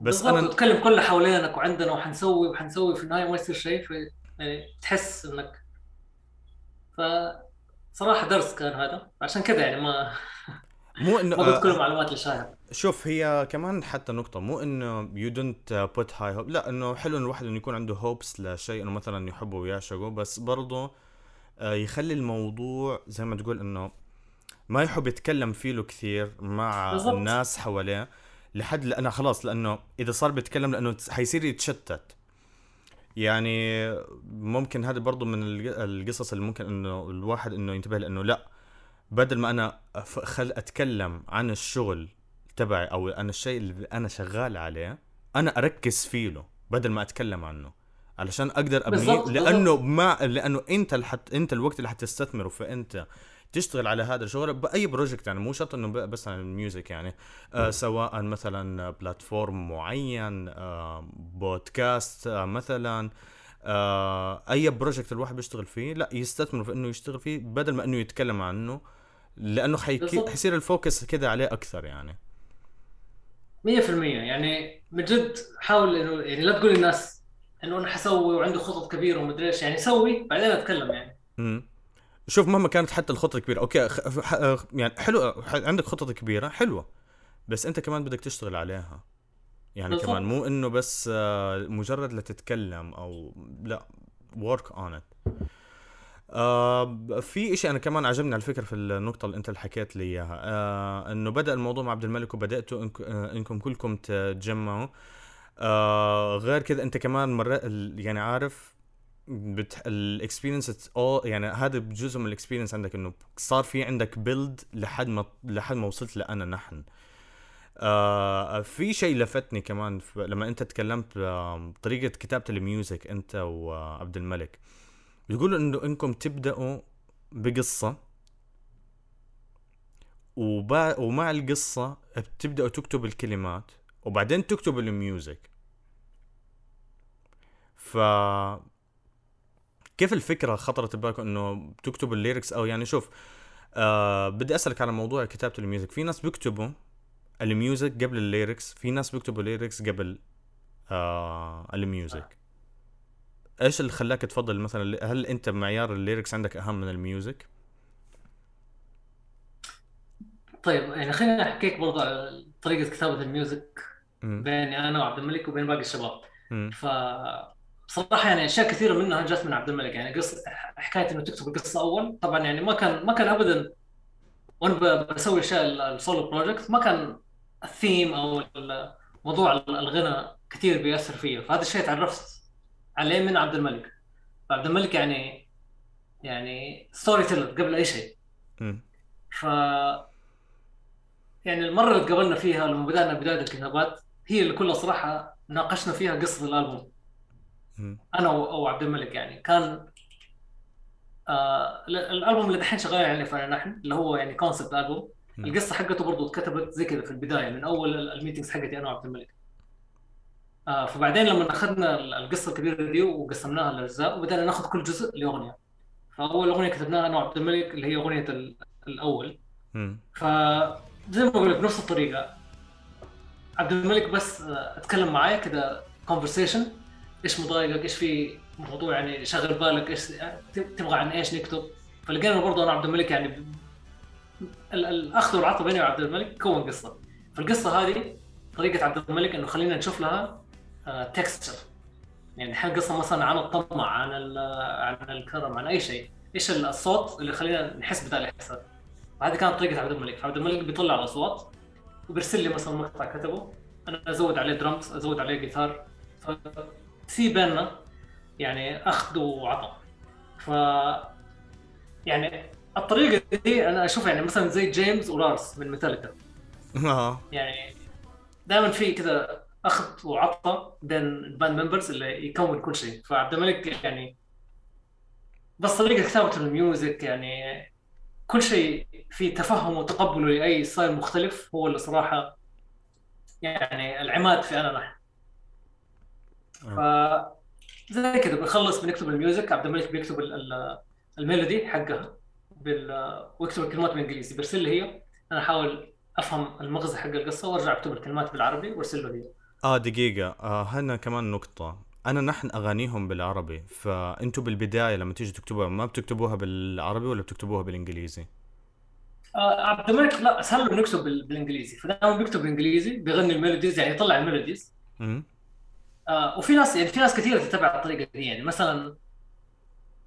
بس بالضبط. أنا وتكلم كل حوالينك وعندنا وحنسوي وحنسوي في النهاية ما يصير شيء في يعني تحس إنك ف صراحة درس كان هذا. عشان كذا يعني ما [LAUGHS] مو إنه ما آه المعلومات لشاهد شوف هي كمان حتى نقطة مو إنه you don't put high hope لا إنه حلو إنه الواحد إنه يكون عنده hopes لشيء إنه مثلا يحبه ويعشقه بس برضه آه، يخلي الموضوع زي ما تقول إنه ما يحب يتكلم فيه له كثير مع بالضبط. الناس حواليه لحد لأنه خلاص لأنه إذا صار بيتكلم لأنه حيصير يتشتت يعني ممكن هذا برضه من الق- القصص اللي ممكن إنه الواحد إنه ينتبه لأنه لا بدل ما أنا خل أتكلم عن الشغل تبعي أو أنا الشيء اللي أنا شغال عليه أنا أركز فيه له بدل ما أتكلم عنه. علشان أقدر بالضبط، لأنه ما لأنه أنت اللي حت أنت الوقت اللي حتستثمره فانت تشتغل على هذا الشغل بأي project يعني مو شرط إنه بس عن ال music يعني. آه سواء مثلا platform معين آه بودكاست آه مثلا آه أي project الواحد بيشتغل فيه لا يستثمر في إنه يشتغل فيه بدل ما إنه يتكلم عنه. لأنه حيكي. حيصير ال focus كده عليه أكثر يعني. 100% يعني من جد حاول انه يعني لا تقول للناس إنه أنا حسوي وعنده خطط كبيرة ومدري إيش. يعني سوي بعدين اتكلم يعني. امم شوف مهما كانت حتى الخطة كبيره أوكي خ... ح... يعني حلو. عندك خطط كبيرة حلوة. بس أنت كمان بدك تشتغل عليها. يعني بالضبط. كمان مو إنه بس آه، مجرد لتتكلم أو لا work on it. آه في إشي أنا كمان عجبني على فكرة في النقطة اللي أنت اللي حكيت لي إياها. آه إنه بدأ الموضوع مع عبد الملك وبدأتوا إنك آه إنكم كلكم تتجمعوا. آه غير كذا أنت كمان مرة يعني عارف بت... ال experience يعني هذا جزء من ال experience عندك إنه صار في عندك build لحد ما لحد ما وصلت لأنا نحن. آه في شيء لفتني كمان. لما أنت تكلمت آه طريقة كتابة ال music أنت وعبد الملك. بتقولوا إنه إنكم تبدأوا بقصة وبا... ومع القصة بتبدأوا تكتبوا الكلمات وبعدين تكتبوا ال music. ف كيف الفكرة خطرت ببالكم إنه تكتبوا ال lyrics أو يعني شوف آه بدي أسألك على موضوع كتابة ال music. في ناس بيكتبوا ال music قبل ال lyrics في ناس بيكتبوا ال lyrics قبل آه ال music. إيش اللي خلاك تفضل مثلا هل أنت معيار ال lyrics عندك أهم من ال music؟ طيب يعني خليني أحكيك برضه على طريقة كتابة ال music. بيني أنا وعبد الملك وبين باقي الشباب. ف بصراحه يعني أشياء كثيرة منها جت من عبد الملك. يعني قصه حكاية إنه تكتب القصة أول. طبعا يعني ما كان ما كان ابدا وأنا بسوي أشياء ال solo project ما كان الثيم أو موضوع الغنى كثير بيأثر فيه فهذا الشيء تعرفت عليه من عبد الملك فعبد الملك يعني يعني story teller قبل أي شيء. ف يعني المرة اللي تقابلنا فيها لما بدأنا بداية الكتابات هي اللي كلها صراحة ناقشنا فيها قصة الألبوم. أنا أو عبد الملك يعني كان آه ال- الألبوم اللي دحين شغالين عليه فانا نحن اللي هو يعني concept album. القصة حقته برضو اتكتبت زي كذا في البداية من أول ال- ال meetings حقتي أنا وعبد الملك آه فبعدين لما أخذنا ال- القصة الكبيرة دي وقسمناها لأجزاء وبدأنا ناخذ كل جزء لأغنية. فأول أغنية كتبناها أنا وعبد الملك اللي هي أغنية ال- الأول. مم. فزي ما بقول لك بنفس الطريقة. عبد الملك بس آه، أتكلم معايا كذا conversation إيش مضايقك؟ إيش في موضوع يعني شغل بالك؟ إيش تبغى عن إيش نكتب؟ فلقينا برضه أنا وعبد الملك يعني الاخذ والعطاء بيني وعبد الملك كون قصة. فالقصة هذه طريقة عبد الملك إنه خلينا نشوف لها texture. يعني حال قصة مثلا عن الطمع عن عن الكرم عن أي شيء. إيش الصوت اللي يخلينا نحس بهذا الاحساس هذه كانت طريقة عبد الملك. عبد الملك بيطلع الأصوات وبيرسل لي مثلا مقطع كتبه. أنا أزود عليه درمز أزود عليه جيتار في بيننا يعني أخذ وعطاء ف يعني الطريقة دي أنا أشوف يعني مثلا زي جيمس ولارس من ميتاليكا يعني دائما في كذا أخذ وعطاء بين ال band members اللي يكون كل شيء. فعبد الملك يعني بس طريقة كتابة ال music يعني كل شيء في تفهم وتقبله لأي style مختلف هو اللي صراحة يعني العماد في أنا نحن ف زي كذا بنخلص بنكتب ال music. عبد الملك بيكتب ال- ال- ال melody حقها بال... ويكتب الكلمات بالإنجليزي. بيرسل لي هي. أنا أحاول أفهم المغزى حق القصة وأرجع أكتب الكلمات بالعربي وأرسل له هي. آه دقيقة. آه هنا كمان نقطة. أنا نحن أغانيهم بالعربي فأنتوا بالبداية لما تيجوا تكتبوها ما بتكتبوها بالعربي ولا بتكتبوها بالإنجليزي؟ آه عبد الملك لا اسهل له نكتب بال... بالإنجليزي. فدائما بيكتب بالإنجليزي بيغني ال melodies يعني يطلع ال melodies. آه وفي ناس يعني في ناس كثيرة تتبع الطريقة دي يعني مثلا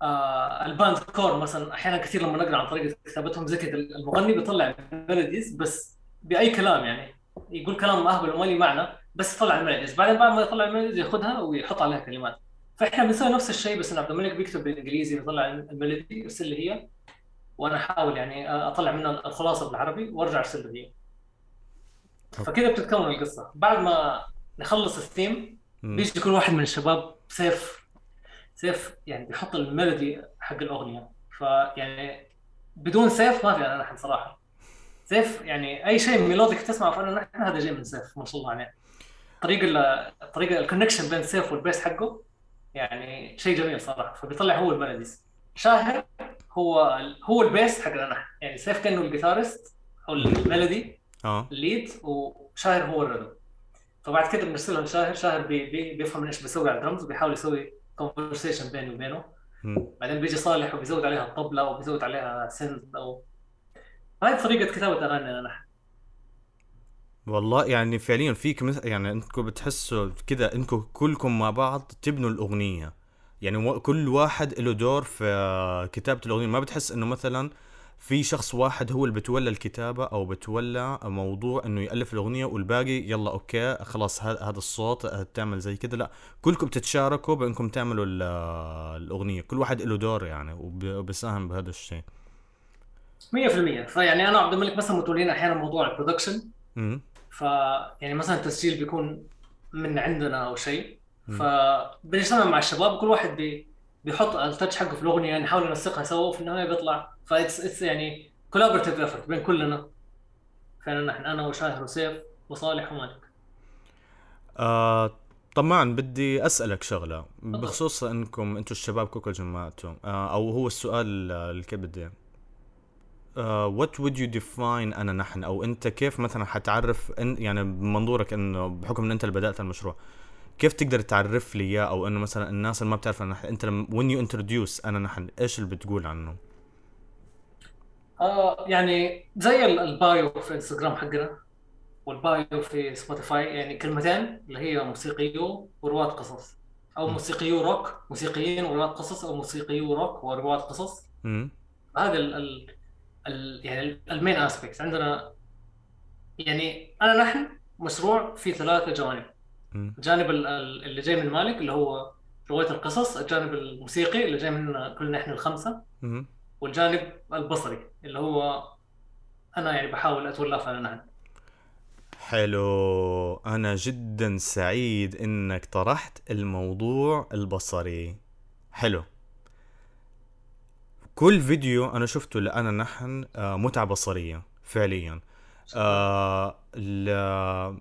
آه ال band Korn مثلا أحيانا كثير لما نقرأ عن طريقة كتابتهم زي كذا المغني بيطلع melodies بس بأي كلام يعني يقول كلام اهبل وما لي معنى. بس يطلع ال melodies بعدين بعد ما يطلع ال melodies ياخذها ويحط عليها كلمات. فإحنا بنسوي نفس الشيء بس إن عبد الملك بيكتب بالإنجليزي يطلع ال melody يرسل لي هي وأنا أحاول يعني أطلع منها الخلاصة بالعربي وأرجع أرسل له هي فكذا بتتكون القصة. بعد ما نخلص الثيم بيجي كل واحد من الشباب سيف سيف يعني بيحط ال melody حق الأغنية. فيعني بدون سيف ما في أنا نحن صراحة. سيف يعني أي شيء melodic تسمعه في انا نحن هذا جاي من سيف ما شاء الله عليه. الطريقة ال- الطريقة ال connection بين سيف وال bass حقه يعني شيء جميل صراحة. فبيطلع هو ال melodies شاهر هو ال- هو ال bass حقنا نحن. يعني سيف كأنه ال guitarist أو ال melody آه. ال lead وشاهر هو ال rhythm فبعد كده بنرسلها لشاهر شاهر. بي بي بيفهم إيش بيسوي على الدرمز وبيحاول يسوي conversation بيني وبينه. بعدين بيجي صالح وبيزود عليها الطبلة أو بيزود عليها سند أو هاي طريقة كتابة أغانينا نحن. والله يعني فعليا فيك يعني انكم بتحسوا كذا انكم كلكم مع بعض تبنوا الأغنية. يعني و- كل واحد له دور في كتابة الأغنية. ما بتحس إنه مثلا في شخص واحد هو اللي بتولى الكتابة أو بتولى موضوع إنه يألف الأغنية والباقي يلا أوكي خلاص هذا الصوت تعمل زي كذا لا كلكم بتتشاركوا بإنكم تعملوا ال- الأغنية. كل واحد له دور يعني وب- وبيساهم بهذا الشيء. 100% فيعني أنا وعبد الملك مثلا متولين أحيانا موضوع ال production ف يعني مثلا التسجيل بيكون من عندنا أو شيء. فبنجتمع مع الشباب كل واحد بي بيحط ال touch حقه في الأغنية يعني نحاول ننسقها سوا وفي النهاية بيطلع. ف it's it's يعني collaborative effort بين كلنا. فعلا نحن أنا وشاهر وسيف وصالح ومالك. آه طبعا بدي أسألك شغلة. بخصوص إنكم أنتم الشباب كلكم جمعتوا آه أو هو السؤال كيف what would you define أنا نحن؟ أو أنت كيف مثلا حتعرف إن يعني بمنظورك إنه بحكم إن أنت اللي بدأت المشروع كيف تقدر تعرف لي إياه؟ أو إنه مثلا الناس اللي ما بتعرف أنا نحن أنت لما when you introduce أنا نحن إيش اللي بتقول عنه؟ آه يعني زي ال- ال bio في انستغرام حقنا وال bio في سبوتيفاي يعني كلمتين اللي هي موسيقيو ورواة قصص. أو. موسيقيو روك موسيقيين ورواة قصص أو موسيقيو روك ورواة قصص. هذا ال يعني ال main aspect عندنا يعني أنا نحن مشروع فيه ثلاثة جوانب. الجانب ال- ال- اللي جاي من مالك اللي هو رواية القصص الجانب الموسيقي اللي جاي من كلنا إحنا الخمسة. امم والجانب البصري اللي هو أنا يعني بحاول أتولاه فانا نحن. حلو. أنا جدا سعيد إنك طرحت الموضوع البصري. حلو. كل فيديو أنا شفته لأنا نحن آه، متعة بصرية فعليا. آه ال-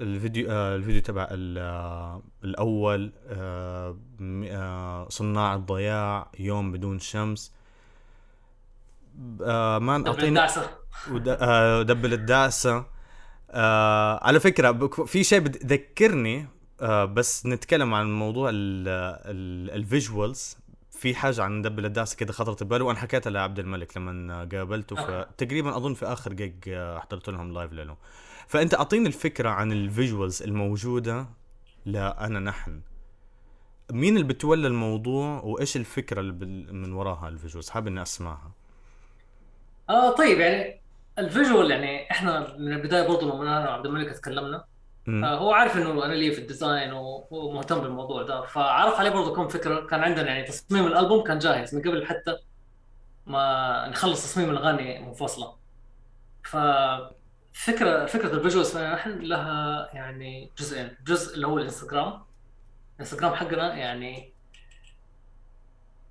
الفيديو آه الفيديو تبع آه، الأول آه آه صناع الضياع يوم بدون شمس. آه ما آه، دبل الدعسة. آه على فكرة بك- في شيء بتذكرني آه بس نتكلم عن موضوع ال visuals في حاجة عن دبل الدعسة كده خطرت ببالي وأنا حكيتها لعبد الملك لما قابلته أوكي. فتقريبا أظن في آخر جيج آه، حضرت لهم live له فأنت أعطيني الفكرة عن ال visuals الموجودة لا انا نحن مين اللي بتولى الموضوع وإيش الفكرة اللي من وراها ال visuals حابب إني أسمعها آه طيب يعني ال visual يعني إحنا من البداية برضه لما أنا وعبد الملك تكلمنا. آه هو عارف إنه أنا لي في ال design ومهتم بالموضوع ده. فعرف عليه برضه كم فكرة كان عندنا يعني تصميم الألبوم كان جاهز من قبل حتى ما نخلص تصميم الأغاني منفصلة. ففكرة فكرة ال visuals نحن لها يعني جزئين. جزء اللي هو الإنستغرام. الإنستغرام حقنا يعني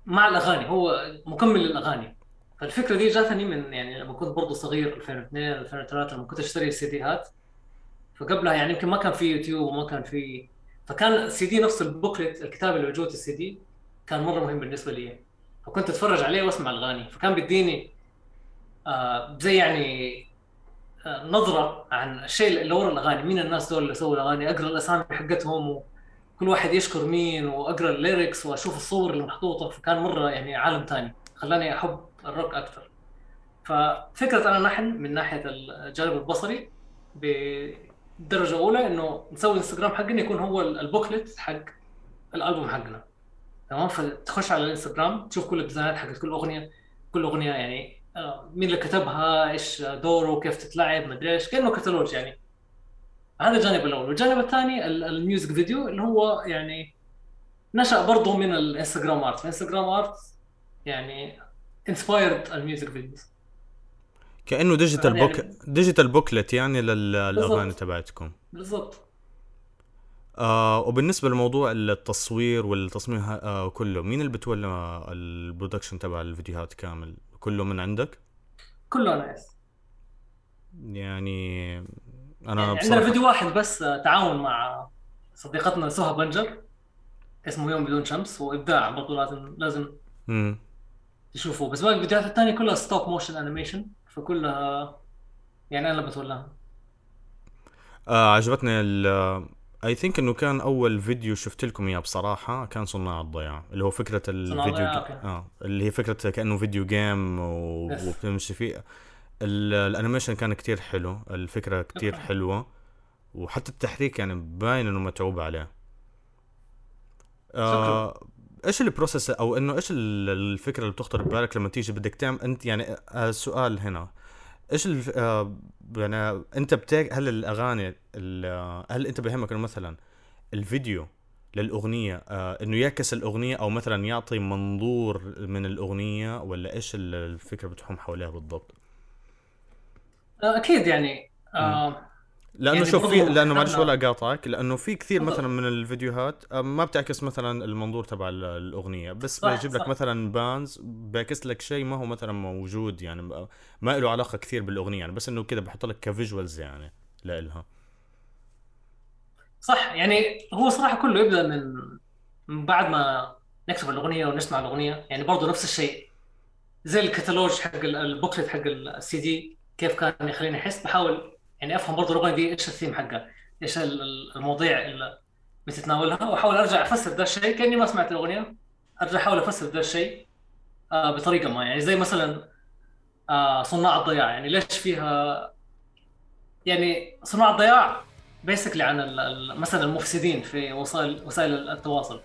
مع الأغاني هو مكمل للأغاني. فالفكرة دي جاتني من يعني لما كنت برضه صغير 2002 2003 لما كنت أشتري سيديات فقبلها يعني يمكن ما كان في يوتيوب وما كان في فكان السي دي نفس ال booklet الكتاب اللي موجود السي دي كان مرة مهم بالنسبة لي. فكنت أتفرج عليه وأسمع الأغاني. فكان بيديني آه زي يعني آه نظرة عن الشيء اللي ورا الأغاني. مين الناس دول اللي سووا الأغاني؟ أقرأ الأسامي حقتهم وكل واحد يشكر مين وأقرأ ال lyrics وأشوف الصور اللي محطوطة. فكان مرة يعني عالم ثاني خلاني أحب الروك أكثر. ففكرة أنا نحن من ناحية الجانب البصري بدرجه اولى إنه نسوي انستغرام حقنا يكون هو ال booklet حق الألبوم حقنا. تمام؟ فتخش على الانستغرام تشوف كل ال designات حقت كل أغنية. كل أغنية يعني آه، مين اللي كتبها إيش دوره كيف تتلعب مدري إيش كأنه كتالوج يعني. هذا الجانب الأول. والجانب الثاني ال- music video اللي هو يعني نشأ برضه من الانستغرام art الانستغرام art يعني inspired ال music videos. كأنه digital يعني- book digital booklet يعني للاغاني بالضبط. تبعتكم. بالضبط. آه وبالنسبة لموضوع التصوير والتصميم آه كله مين اللي بتولى ال production تبع الفيديوهات كامل؟ كله من عندك؟ كله nice يعني أنا يعني عندنا فيديو واحد بس آه، تعاون مع صديقتنا سهى بنجر اسمه يوم بدون شمس وابداع برضه لازم لازم. تشوفوه بس باقي الفيديوهات الثانية كلها stop motion animation فكلها يعني أنا اللي بتولاها آه عجبتني ال I think إنه كان أول فيديو شفت لكم إياه بصراحة كان صناع الضياع اللي هو فكرة ال video ga... آه اللي هي فكرة كأنه video game و... yes. وبتمشي فيه. ال- ال animation كان كتير حلو الفكرة كتير. حلوة وحتى التحريك يعني باين إنه متعوب عليه. آه إيش ال process أو إنه إيش ال- الفكرة اللي بتخطر ببالك لما تيجي بدك تعمل أنت يعني آه السؤال هنا. إيش الف... آه يعني أنت بتاك هل الأغاني ال- آه، هل أنت بيهمك إنه مثلا الفيديو للأغنية آه إنه يعكس الأغنية أو مثلا يعطي منظور من الأغنية ولا إيش ال- الفكرة بتحوم حواليها بالضبط؟ آه، أكيد يعني آه لأنه يعني شوف في لأنه معلش ولا أقاطعك لأنه في كثير. مثلا من الفيديوهات ما بتعكس مثلا المنظور تبع ال- الأغنية بس صح، بيجيب لك. مثلا بانز بيعكس لك شيء ما هو مثلا موجود يعني ما- له علاقة كثير بالأغنية يعني بس إنه كذا بحط لك كفيجوالز يعني لإلها صح يعني هو صراحة كله يبدأ من من بعد ما نكتب الأغنية ونسمع الأغنية يعني برضه نفس الشيء زي الكتالوج حق ال- booklet حق السي دي كيف كان يخليني أحس بحاول يعني أفهم برضه الاغنيه دي إيش الثيم حقها؟ إيش ال- ال- المواضيع اللي بتتناولها؟ وأحاول أرجع أفسر ذا الشيء. كأني ما سمعت الأغنية. أرجع أحاول أفسر ذا الشيء آه بطريقة ما. يعني زي مثلا آه صناع الضياع. يعني ليش فيها؟ يعني صناع الضياع basically عن مثلا المفسدين في وسائل وسائل التواصل.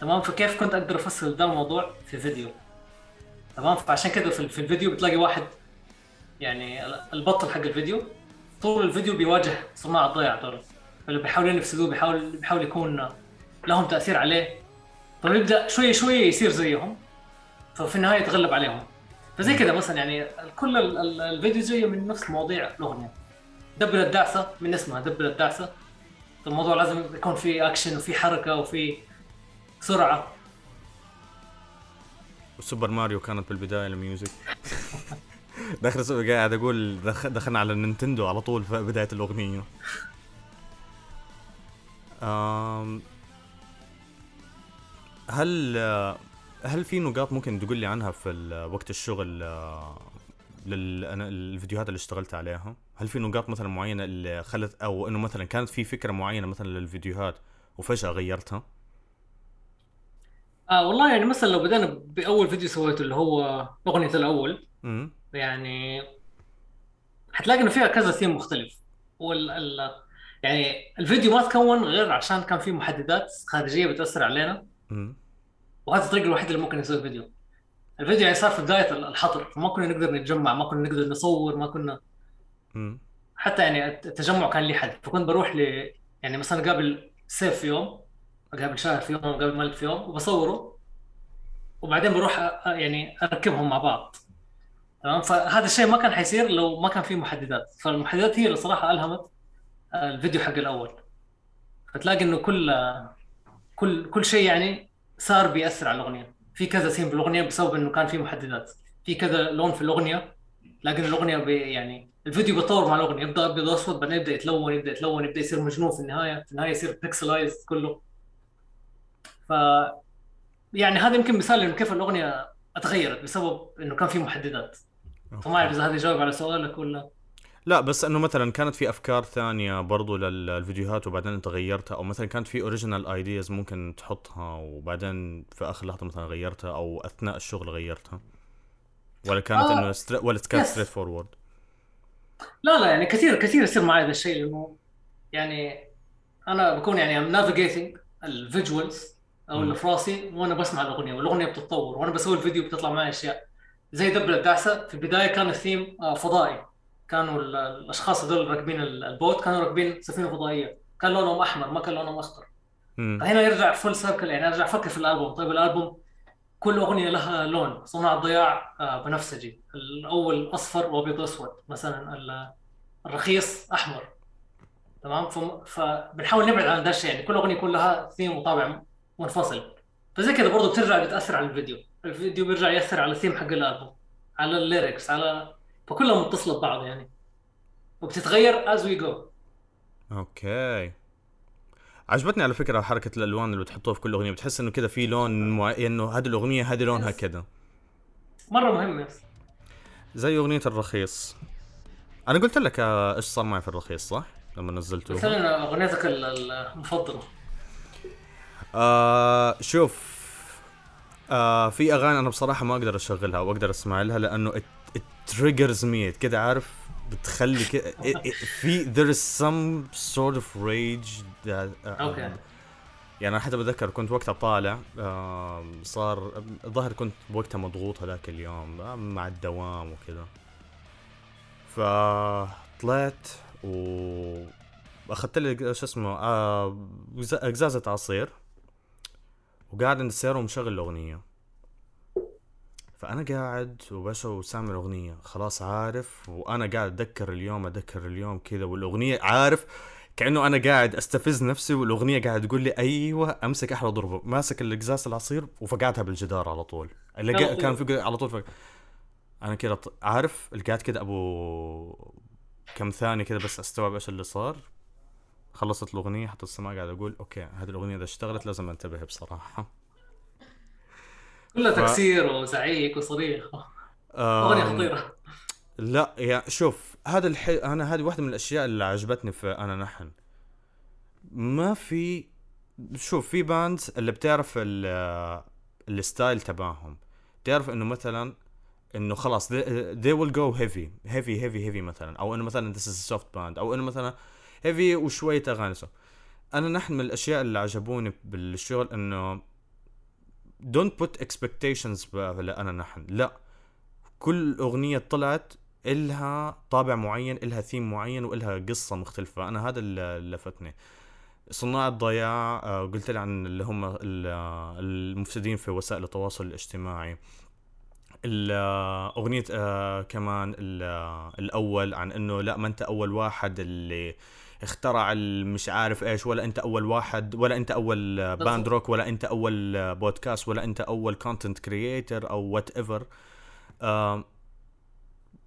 تمام؟ فكيف كنت أقدر أفسر ذا الموضوع في فيديو؟ تمام؟ فعشان كذا في, في الفيديو بتلاقي واحد يعني ال- البطل حق الفيديو طول الفيديو بيواجه صناع الضياع دول اللي بيحاولون يفسدوه بيحاول بيحاول يكون لهم تأثير عليه. فبيبدا شوي شوي يصير زيهم. ففي النهاية يتغلب عليهم. فزي كذا مثلا يعني كل ال- ال- الفيديو جاي من نفس مواضيع الاغنيه دبر الدعسة من اسمها دبر الدعسة. الموضوع لازم يكون في اكشن وفي حركة وفي سرعة. وسوبر ماريو كانت بالبداية ال music [LAUGHS] داخل قاعد أقول دخ- دخلنا على النينتندو على طول في بداية الأغنية. أم هل هل في نقاط ممكن تقول لي عنها في وقت الشغل آه، لل أنا الفيديوهات اللي اشتغلت عليها؟ هل في نقاط مثلا معينة اللي خلت أو إنه مثلا كانت في فكرة معينة مثلا للفيديوهات وفجأة غيرتها؟ آه والله يعني مثلا لو بدأنا بأول فيديو سويته اللي هو أغنية الأول يعني حتلاقي إنه فيها كذا ثيم مختلف. وال ال يعني الفيديو ما تكون غير عشان كان في محددات خارجية بتأثر علينا. مم. وهذه الطريقة الوحيدة اللي ممكن نسوي فيديو. الفيديو يعني صار في بداية الحظر. فما كنا نقدر نتجمع ما كنا نقدر نصور ما كنا. حتى يعني التجمع كان لي حد فكنت بروح ل يعني مثلا أقابل سيف في يوم أقابل شاهر في يوم أقابل مالك في يوم وبصوره. وبعدين بروح يعني أركبهم مع بعض. تمام؟ فهذا الشيء ما كان حيصير لو ما كان في محددات. فالمحددات هي اللي صراحة ألهمت الفيديو حق الأول. فتلاقي إنه كل كل كل شيء يعني صار بيأثر على الأغنية. في كذا سين في الأغنية بسبب إنه كان في محددات. في كذا لون في الأغنية لكن الأغنية بي يعني الفيديو بيتطور مع الأغنية. يبدأ ابيض واسود بعدين يبدأ يتلون يبدأ يتلون يبدأ يصير مجنون في النهاية. في النهاية يصير pixelized كله. ف يعني هذا يمكن مثال إنه كيف الأغنية أتغيرت بسبب إنه كان في محددات. فما أعرف إذا هذا يجاوب على سؤالك ولا لا بس إنه مثلا كانت في أفكار ثانية برضو للفيديوهات وبعدين أنت غيرتها أو مثلا كانت في original ideas ممكن تحطها وبعدين في آخر لحظة مثلا غيرتها أو أثناء الشغل غيرتها ولا كانت آه، إنه. ولا كانت yes. straightforward لا لا يعني كثير كثير يصير معي هذا الشيء لأنه يعني أنا بكون يعني I'm navigating ال visuals أو. اللي في راسي وأنا بسمع الأغنية والأغنية بتتطور وأنا بسوي الفيديو بتطلع معي أشياء زي دبل الدعسة. في البداية كان الثيم آه، فضائي. كانوا ال- الأشخاص هذول راكبين ال- ال boat كانوا راكبين سفينة فضائية. كان لونهم أحمر ما كان لونهم أخضر. فهنا يرجع full circle يعني أرجع أفكر في الألبوم. طيب الألبوم كل أغنية لها لون صناع الضياع آه، بنفسجي. الأول أصفر وأبيض واسود مثلا ال- الرخيص أحمر. تمام؟ فبنحاول نبعد عن ده الشيء يعني كل أغنية يكون لها ثيم وطابع منفصل. فزي كذا برضه بترجع بتأثر على ال video. ال video بيرجع يأثر على الثيم حق الألبوم على ال lyrics على فكلها متصلة ببعض يعني. وبتتغير as we go. okay. عجبتني على فكرة حركة الألوان اللي بتحطوها في كل أغنية. بتحس إنه كذا في لون معين إنه هذه الأغنية هذه لونها. كذا مرة مهم يس زي أغنية الرخيص. أنا قلت لك آه، إيش صار معي في الرخيص صح؟ لما نزلته مثلا أغنيتك ال- ال- المفضلة. آه شوف آه في أغاني أنا بصراحة ما أقدر أشغلها أو أقدر أسمع لها لأنه triggers me. كده عارف؟ بتخلي كده في there is some sort of rage that, آه، أوكي. يعني أنا حتى بتذكر كنت وقتها طالع آه صار الظاهر كنت وقتها مضغوط هذاك اليوم آه مع الدوام وكذا. فطلعت و أخذت لي شو اسمه آه عصير وقاعد عند السيارة ومشغل الأغنية. فأنا قاعد وباشا وسامع الأغنية. خلاص عارف وأنا قاعد أتذكر اليوم أتذكر اليوم كذا والأغنية عارف كأنه أنا قاعد أستفز نفسي والأغنية قاعد تقول لي أيوة أمسك أحلى ضربة ماسك القزاز العصير وفقعتها بالجدار على طول. اللي. كان في على طول فق... أنا كذا عارف قاعد كذا أبو كم ثانية كذا بس أستوعب إيش اللي صار. خلصت الأغنية حطيت السماعة قاعد أقول أوكي هذه الأغنية إذا اشتغلت لازم أنتبه بصراحة. كلها ف- تكسير وزعيق وصريخ. أغنية خطيرة. لا يا شوف هذا الحي... أنا هذه واحدة من الأشياء اللي عجبتني في أنا نحن. ما في شوف في bands اللي بتعرف ال... ال style تبعهم. تعرف إنه مثلا إنه خلاص they, they will go heavy heavy heavy heavy مثلا. أو إنه مثلا this is a soft band. أو إنه مثلا heavy وشوية أغاني. so. أنا نحن من الأشياء اللي عجبوني بالشغل إنه don't put expectations ب- أنا نحن لا. كل أغنية طلعت إلها طابع معين إلها ثيم معين وإلها قصة مختلفة. أنا هذا اللي لفتني. صناع الضياع آه، قلت لي عن اللي هم آه، المفسدين في وسائل التواصل الاجتماعي. ال- آه، أغنية كمان ال- الأول عن إنه لا ما أنت أول واحد اللي اخترع مش عارف إيش ولا أنت أول واحد ولا أنت أول band. rock ولا أنت أول بودكاست ولا أنت أول content creator أو whatever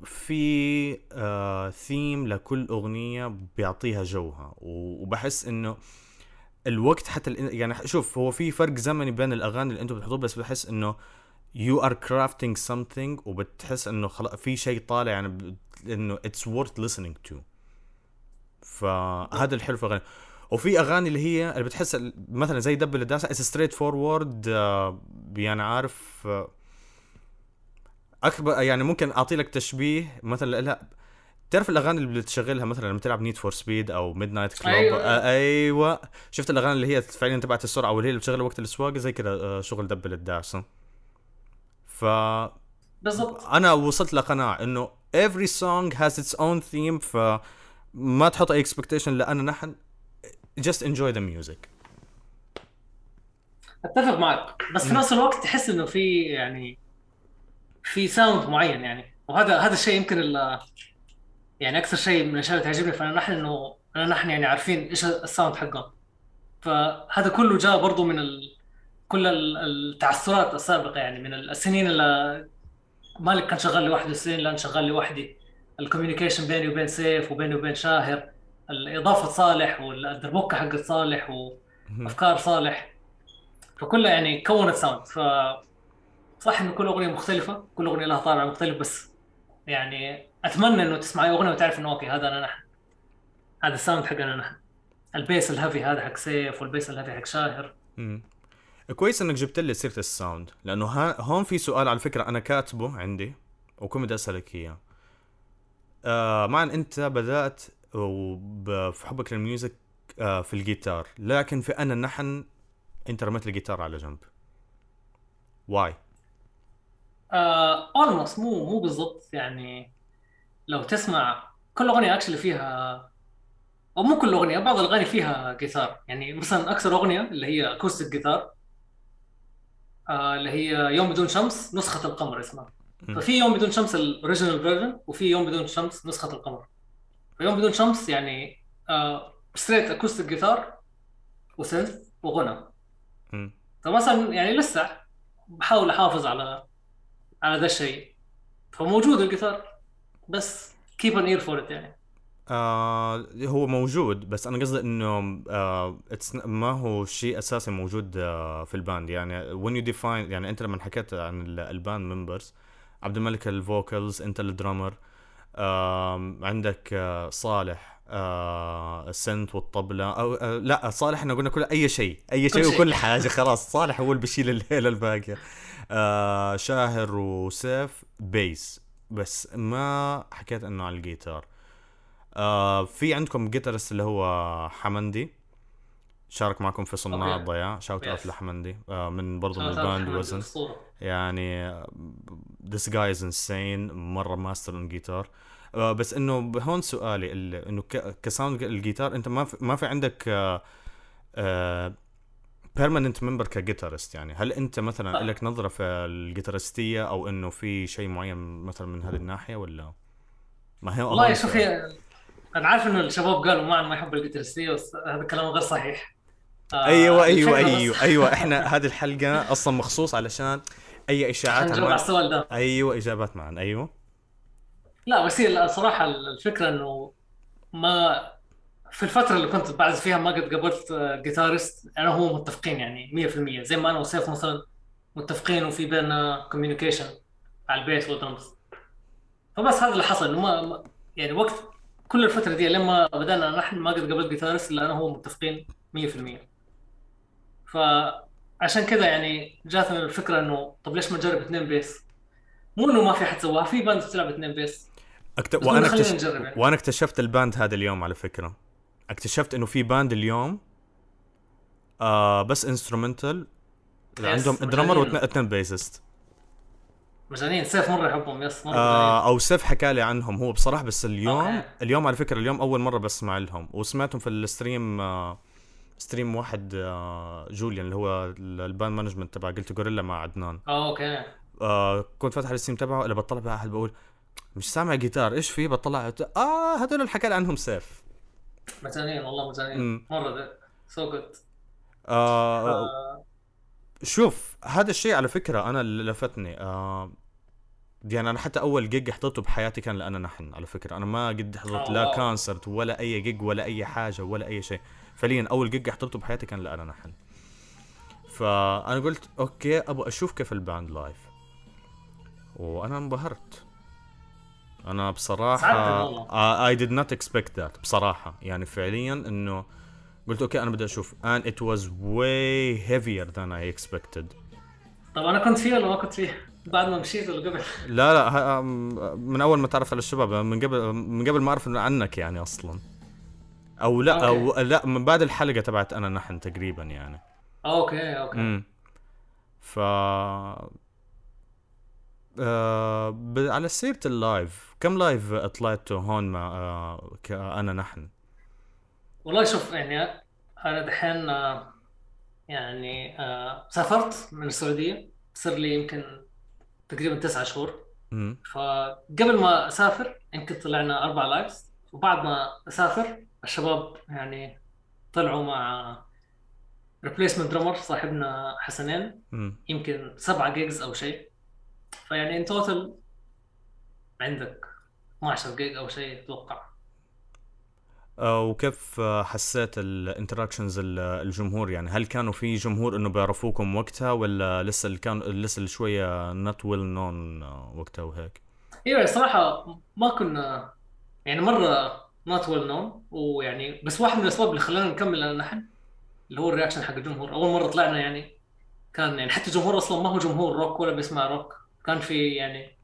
في آه ثيم لكل أغنية بيعطيها جوها. وبحس إنه الوقت حتى يعني شوف هو في فرق زمني بين الأغاني اللي أنتم بتحطوه بس بحس إنه you are crafting something وبتحس إنه خلاص في شيء طالع يعني إنه it's worth listening to. فهذا الحلو في الأغاني. وفي أغاني اللي هي اللي بتحس مثلا زي دبل الدعسة it's straightforward يعني عارف آه، أكبر يعني ممكن أعطي لك تشبيه مثلا لا تعرف الأغاني اللي بتشغلها مثلا لما تلعب Need for Speed أو Midnight Club أيوة. آه أيوه. شفت الأغاني اللي هي فعليا تبعت السرعة واللي هي اللي بتشغلها وقت السواقه زي كذا آه شغل دبل الدعسه ف بالضبط. أنا وصلت لقناعة إنه every song has its own theme فما تحط أي expectation لأن نحن just enjoy the music. أتفق معك. بس في نفس الوقت تحس إنه في يعني في sound معين يعني. وهذا هذا الشيء يمكن يعني أكثر شيء من الأشياء اللي تعجبني. فأنا نحن انه نحن يعني عارفين إيش ال sound حقهم. فهذا كله جاء برضو من ال... كل ال- التعثرات السابقة يعني. من السنين اللي مالك كان شغال لوحده السنين اللي أنا شغال لوحدي. ال communication بيني وبين سيف وبيني وبين شاهر الإضافة صالح والدربوكة حقت صالح وأفكار صالح. فكلها يعني كونت sound ف صح إنه كل أغنية مختلفة كل أغنية لها طابع مختلف بس يعني أتمنى إنه تسمع اي أغنية وتعرف إنه okay هذا أنا نحن. هذا ال sound حقنا نحن. ال bass ال heavy هذا حق سيف وال bass ال heavy حق شاهر. كويس إنك جبت لي سيرة ال sound لأنه هون في سؤال على فكرة أنا كاتبه عندي وكنت بدي أسألك إياه. آه مع إن أنت بدأت في حبك لل music آه في الجيتار لكن في انا نحن أنت رميت الجيتار على جنب. واي اولموست مو مو بالضبط يعني لو تسمع كل أغنية actually فيها أو مو كل أغنية بعض الأغاني فيها جيتار. يعني مثلا أكثر أغنية اللي هي acoustic guitar آه اللي هي يوم بدون شمس نسخة القمر اسمها. ففي يوم بدون شمس ال original version وفي يوم بدون شمس نسخة القمر. فيوم بدون شمس يعني آه straight acoustic guitar و synth وغنى. فمثلا يعني لسه بحاول أحافظ على على ذا الشيء. فموجود الجيتار بس an ear for it يعني. آه هو موجود بس أنا قصدي إنه آه ما هو شيء أساسي موجود آه في ال band يعني when you define يعني أنت لما حكيت عن ال- band members عبد الملك ال vocals انت ال drummer. آه عندك آه صالح آه ال synth والطبلة أو آه لا صالح إحنا قلنا كل أي شيء أي شيء. وكل حاجة خلاص. صالح هو اللي بيشيل الليلة الباقية. آه شاهر وسيف bass. بس ما حكيت إنه على الجيتار. آه في عندكم guitarist اللي هو حمندي. شارك معكم في صناع. الضياع shout out. لحمندي آه من برضه من ال band وزن. يعني this guy is insane. مرة master on guitar آه بس إنه هون سؤالي ال- إنه ك sound ال guitar أنت ما في ما في عندك آه آه permanent member ك guitarist يعني. هل أنت مثلا لا. لك نظرة في ال guitarist ـيه أو إنه في شيء معين مثلا من هذه الناحية ولا؟ ما هي والله شوف أنا عارف إنه الشباب قالوا ما ما يحب الجيتارستيه بس هذا كلام غير صحيح. آه، أيوه أيوه أيوه أيوه. إحنا هذه الحلقة أصلا مخصوص علشان أي اشاعات نجاوب على السؤال ده. أيوه إجابات معا. أيوه. لا بس هي الصراحه الفكرة إنه ما في الفترة اللي كنت بعزف فيها ما قد قابلت آه، جيتارست أنا وهو متفقين يعني 100% زي ما أنا وسيف مثلا متفقين وفي بيننا communication على ال beat وال drums فبس هذا اللي حصل. انه ما يعني وقت كل الفترة دي لما بدأنا نحن ما قد قابلت guitarist الا أنا وهو متفقين 100% فعشان كذا يعني جاتنا الفكرة إنه طب ليش ما نجرب اثنين bass مو إنه ما في حد سواها في band بتلعب اثنين bass أكت... وأنا اكتش... يعني. وأنا اكتشفت ال band هذا اليوم على فكرة اكتشفت إنه في band اليوم آه بس instrumental عندهم drummer. واثنين bassist مجانين سيف مرة يحبهم yes مرة آه أو سيف حكى لي عنهم هو بصراحة بس اليوم okay. اليوم على فكرة اليوم أول مرة بسمع لهم وسمعتهم في ال stream آه stream واحد آه جوليان اللي هو ال band management تبع قلت غوريلا مع عدنان. آه okay. آه كنت فاتح ال stream تبعه اللي بطلع بقى أحد بقول مش سامع جيتار إيش في؟ بطلع آه هذول اللي حكى لي عنهم سيف. مجانين والله مجانين. مرة so good آه شوف هذا الشيء على فكرة أنا اللي لفتني. آه يعني أنا حتى أول جيج حضرته بحياتي كان لأنا نحن على فكرة. أنا ما قد حضرت آه، لا. concert ولا أي جيج ولا أي حاجة ولا أي شيء. فعليا أول جيج حضرته بحياتي كان لأنا نحن. فأنا قلت okay أبغى أشوف كيف ال band live وأنا انبهرت. أنا بصراحة. I did not expect that بصراحة. يعني فعليا إنه قلت okay أنا بدي أشوف. And it was way heavier than I expected. طب أنا كنت فيه ولا ما كنت فيه؟ بعد ما مشيت ولا قبل لا لا من أول ما تعرف على الشباب من قبل من قبل ما أعرف عنك يعني أصلا. أو لا أو لا من بعد الحلقة تبعت أنا نحن تقريبا يعني. okay okay. امم ف آه ب... على سيرة ال live كم live طلعتوا هون مع آه أنا نحن؟ والله شوف يعني أنا دحين آه، يعني آه، سافرت من السعودية. صار لي يمكن تقريبا تسعة شهور. امم فقبل ما أسافر يمكن طلعنا أربع lives. وبعد ما أسافر الشباب يعني طلعوا مع replacement drummer صاحبنا حسنين. امم يمكن سبعة gigs أو شيء. فيعني in total عندك 12 جيج أو شيء أتوقع. وكيف آه، حسيت ال interactions الجمهور؟ يعني هل كانوا في جمهور إنه بيعرفوكم وقتها ولا لسه اللي كان لسه شوية not well known وقتها وهيك؟ أيوه صراحة ما كنا يعني مرة not well known ويعني بس واحد من الأسباب اللي خلانا نكمل نحن اللي هو ال reaction حق الجمهور. أول مرة طلعنا يعني كان يعني حتى الجمهور أصلا ما هو جمهور روك ولا بيسمع روك. كان في يعني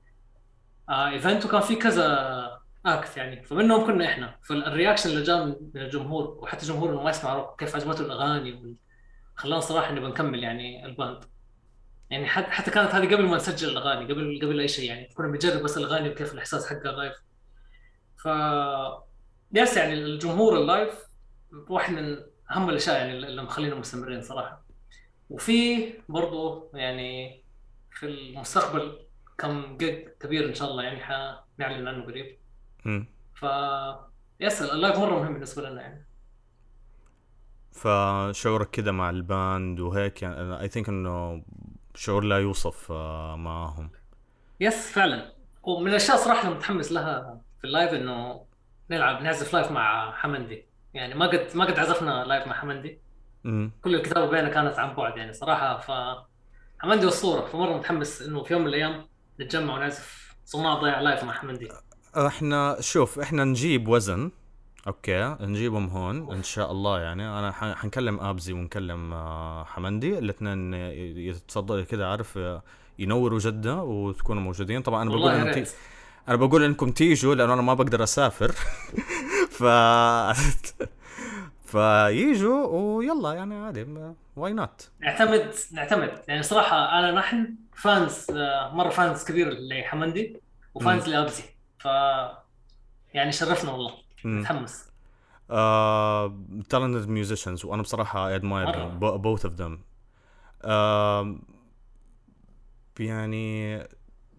آه event وكان في كذا act يعني. فمنهم كنا إحنا. فال reaction اللي جاء من الجمهور وحتى اللي ما يسمع روك كيف عجبته الأغاني خلانا صراحة نبغى نكمل يعني ال band. يعني حتى حتى كانت هذه قبل ما نسجل الأغاني قبل قبل أي شيء يعني. كنا بنجرب بس الأغاني وكيف الإحساس حقها live ف yes يعني الجمهور ال live واحد من أهم الأشياء يعني اللي مخلينا مستمرين صراحة. وفي برضو يعني في المستقبل كم جيج كبير إن شاء الله يعني حنعلن عنه قريب. امم ف yes ال live مرة مهم بالنسبة لنا يعني. فشعورك كده مع ال band وهيك يعني I think إنه شعور لا يوصف آه معاهم. yes فعلا. ومن الأشياء صراحة اللي متحمس لها في ال live إنه نلعب نعزف live مع حمندي. يعني ما قد ما قد عزفنا live مع حمندي. امم كل الكتابة بيننا كانت عن بعد يعني صراحة. ف حمندي أسطورة. فمرة متحمس إنه في يوم من الأيام نتجمع ونعزف صناع ضياع live مع حمندي. إحنا شوف إحنا نجيب وزن okay؟ نجيبهم هون إن شاء الله يعني. أنا حنكلم آبزي ونكلم آه، حمندي. الاثنين يتفضلوا كده عارف ينوروا جدة وتكونوا موجودين. طبعا أنا بقول تي... right. أنا بقول إنكم تيجوا لأنه أنا ما بقدر أسافر. [LAUGHS] ف [LAUGHS] فييجوا ويلا يعني عادي why not نعتمد نعتمد. يعني صراحة أنا نحن fans آه، مرة fans كبير لحمندي و fans لآبزي. ف يعني شرفنا والله. متحمس. uh, talented musicians وأنا بصراحة both of them. uh, يعني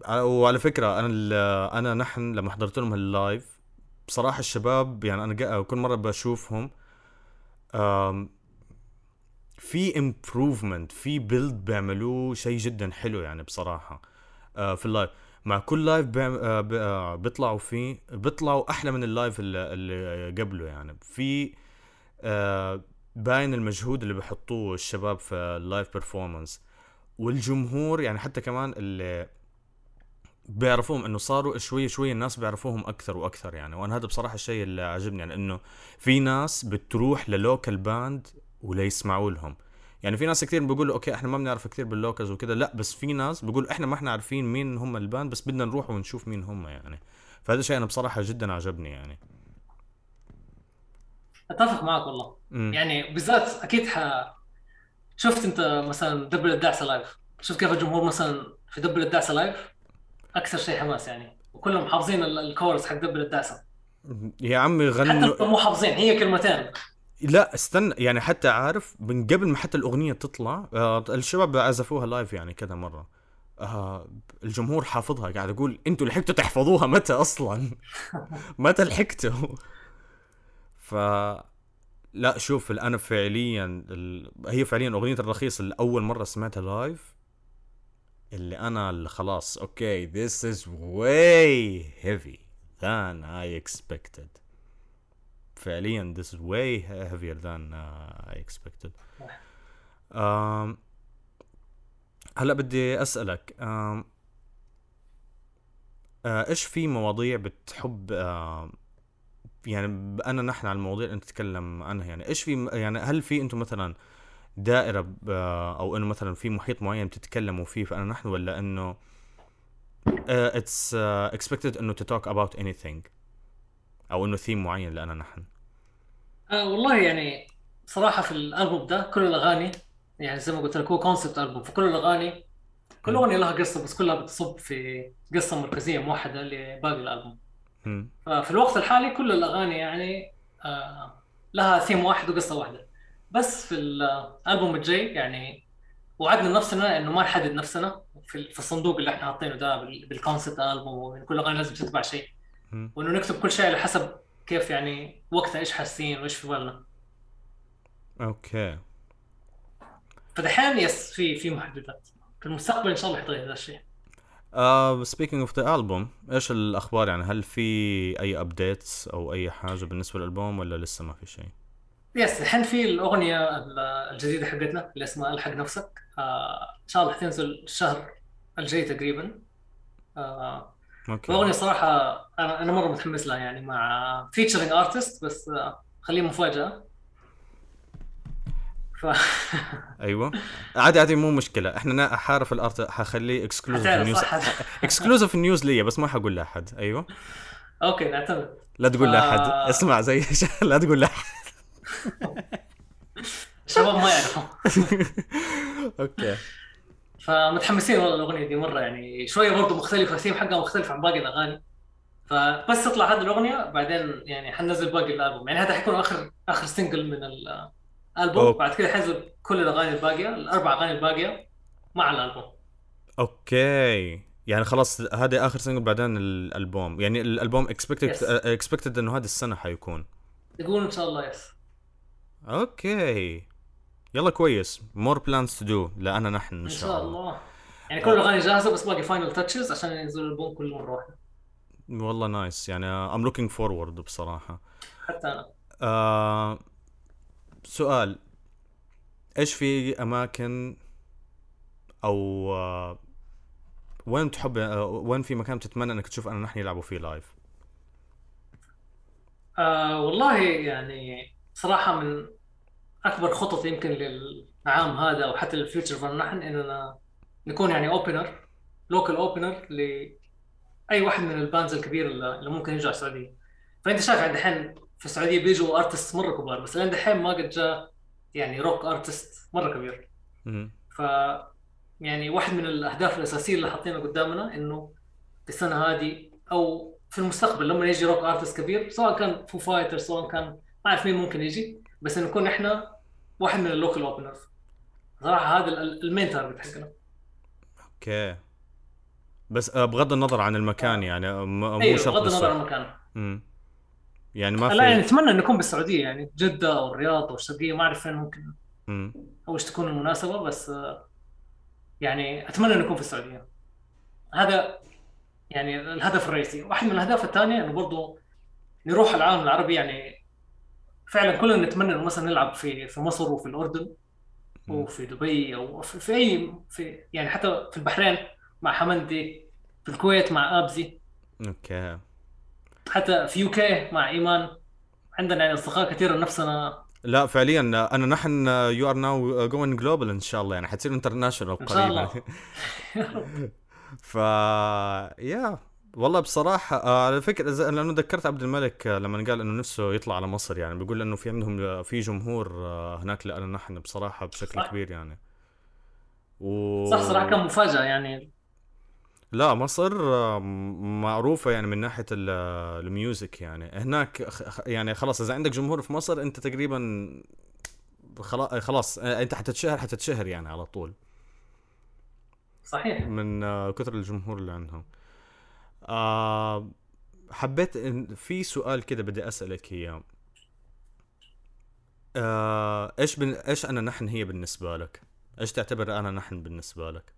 ع- وعلى فكرة أنا أنا نحن لما حضرت لهم ال live بصراحة الشباب يعني أنا كل مرة بشوفهم في improvement في build بيعملوه شيء جدا حلو يعني بصراحة آه في ال live مع كل live آه آه بيطلعوا فيه بيطلعوا أحلى من ال live اللي, قبله يعني. في آه باين المجهود اللي بيحطوه الشباب في ال live performance والجمهور يعني حتى كمان اللي بيعرفوهم إنه صاروا شوي شوي الناس بيعرفوهم أكثر وأكثر يعني. وأنا هذا بصراحة الشيء اللي عجبني يعني إنه في ناس بتروح لل local band وليسمعوا لهم. يعني في ناس كثير بيقولوا okay إحنا ما بنعرف كثير بال locals وكذا لا بس في ناس بيقولوا إحنا ما إحنا عارفين مين هم ال band بس بدنا نروح ونشوف مين هم يعني. فهذا الشيء أنا بصراحة جدا عجبني يعني. أتفق معك والله. امم يعني بالذات أكيد ح... شفت أنت مثلا دبل الدعسه live شوف كيف الجمهور مثلا في دبل الدعسه live أكثر شيء حماس يعني. وكلهم حافظين ال- الكورس حق دبل الدعسه يا عمي حتى غنوا لو مو حافظين هي كلمتين. لا استنى يعني حتى عارف من قبل ما حتى الأغنية تطلع آه الشباب عزفوها live يعني كذا مرة. آه الجمهور حافظها قاعد أقول أنتوا لحقتوا تحفظوها متى أصلا؟ [LAUGHS] متى لحقتوا؟ ف لا شوف أنا فعليا ال... هي فعليا أغنية الرخيص اللي أول مرة سمعتها live اللي أنا اللي خلاص okay this is way heavy than I expected. فعليا this is way heavier than uh, I expected. um, هلا بدي أسألك um, uh, إيش في مواضيع بتحب uh, يعني أنا نحن على المواضيع اللي انت تتكلم عنها يعني إيش في يعني هل في أنتم مثلا دائرة ب- أو إنه مثلا في محيط معين بتتكلموا فيه فأنا نحن ولا إنه it's expected إنه to talk about anything أو إنه ثيم معين لأنا نحن آه والله يعني صراحة في الألبوم ده كل الأغاني يعني زي ما قلت لك هو concept album فكل الأغاني كل. أغنية لها قصة بس كلها بتصب في قصة مركزية موحدة لباقي الألبوم مم. ففي الوقت الحالي كل الأغاني يعني آه لها ثيم واحد وقصة واحدة بس في الألبوم الجاي يعني وعدنا نفسنا إنه ما نحدد نفسنا في الصندوق اللي إحنا حاطينه ده بال- بالكونسبت ألبوم وإن كل أغاني لازم تتبع شيء. وإنه نكتب كل شيء على حسب كيف يعني وقتها إيش حاسين وإيش في بالنا. okay. فدحين yes في في محددات في المستقبل إن شاء الله حيتغير هذا الشيء. speaking of the album إيش الأخبار يعني؟ هل في أي updates أو أي حاجة بالنسبة للألبوم ولا لسه ما في شيء؟ yes الحين في الأغنية ال- الجديدة حقتنا اللي اسمها الحق نفسك. آه إن شاء الله حتنزل الشهر الجاي تقريبا. آه okay. واغنيه صراحة أنا أنا مرة متحمس لها يعني مع featuring artist بس خليه مفاجأة. ف [LAUGHS] أيوه. عادي عادي مو مشكلة. إحنا نا- حعرف ال art حخليه exclusive news exclusive news ليا بس ما حقول لأحد. أيوه. okay نعتمد. لا تقول لأحد. آه. اسمع زي [LAUGHS] لا تقول لأحد. [LAUGHS] الشباب ما يعرفوا okay. فمتحمسين والله الاغنيه دي مرة يعني شوية برضه مختلفة الثيم حقها مختلف عن باقي الأغاني. فبس تطلع هذه الأغنية بعدين يعني حننزل باقي الألبوم. يعني هذا حيكون آخر آخر single من الألبوم. بعد كده حينزل كل الأغاني الباقية الأربع أغاني الباقية مع الألبوم. okay. يعني خلاص هذا آخر single بعدين الألبوم. يعني الألبوم expected. expected إنه هذه السنة حيكون. يقول إن شاء الله yes okay. يلا كويس. more plans to do لأنا نحن إن شاء الله. الله. يعني كل الاغاني جاهزة بس باقي final touches عشان ينزل الالبوم كل مره واحدة والله nice يعني I'm looking forward بصراحة. حتى أنا. آه سؤال. إيش في أماكن أو آه وين تحب آه وين في مكان تتمنى إنك تشوف انا نحن يلعبوا فيه live آه والله يعني صراحة من أكبر خطط يمكن للعام هذا أو حتى لل future فان نحن إننا نكون يعني opener local opener لأي واحد من ال bands الكبيرة اللي ممكن يجوا على السعودية فأنت شايف يعني دحين في السعودية بيجوا artist مرة كبار بس لين دحين ما قد جاء يعني rock artist مرة كبير. ف يعني واحد من الأهداف الأساسية اللي حاطينها قدامنا إنه في السنة هذه أو في المستقبل لما يجي rock artist كبير سواء كان Foo Fighter سواء كان ما أعرف مين ممكن يجي بس نكون إحنا واحد من ال local openers صراحة هذا ال- ال main target حقنا okay. بس آه بغض النظر عن المكان يعني آه، مو أيوه شرط بغض النظر عن المكان. مم. يعني ما لا يعني في نتمنى نكون بالسعودية يعني جدة أو الرياض أو الشرقية ما أعرف فين ممكن مم. أو إيش تكون المناسبة بس آه، يعني أتمنى نكون في السعودية. هذا يعني الهدف الرئيسي. واحد من الأهداف الثانية إنه برضو نروح العالم العربي يعني فعلا كلنا نتمنى إنه مثلا نلعب في في مصر وفي الأردن. وفي دبي أو في, في أي في يعني حتى في البحرين مع حمندي في الكويت مع آبزي. okay. حتى في UK مع إيمان. عندنا يعني أصدقاء كثير نفسنا. لا فعليا أنا نحن you are now going global إن شاء الله يعني حتصير international إن شاء الله. قريبا [LAUGHS] [LAUGHS] ف يا والله بصراحة آه، على فكرة لأنه ذكرت عبد الملك آه، لما قال إنه نفسه يطلع على مصر يعني بيقول إنه في عندهم آه، في جمهور هناك لأنا نحن بصراحة بشكل صح. كبير يعني. و... صح صراحة كان مفاجأة يعني. لا مصر معروفة يعني من ناحية ال- الميوزك يعني. هناك يعني خلاص إذا عندك جمهور في مصر أنت تقريبا خلاص أنت حتتشهر حتتشهر يعني على طول. صحيح. من كثر الجمهور اللي عندهم. آه حبيت إن في سؤال كده بدي أسألك إياه. آه إيش بن... إيش أنا نحن هي بالنسبة لك؟ إيش تعتبر أنا نحن بالنسبة لك؟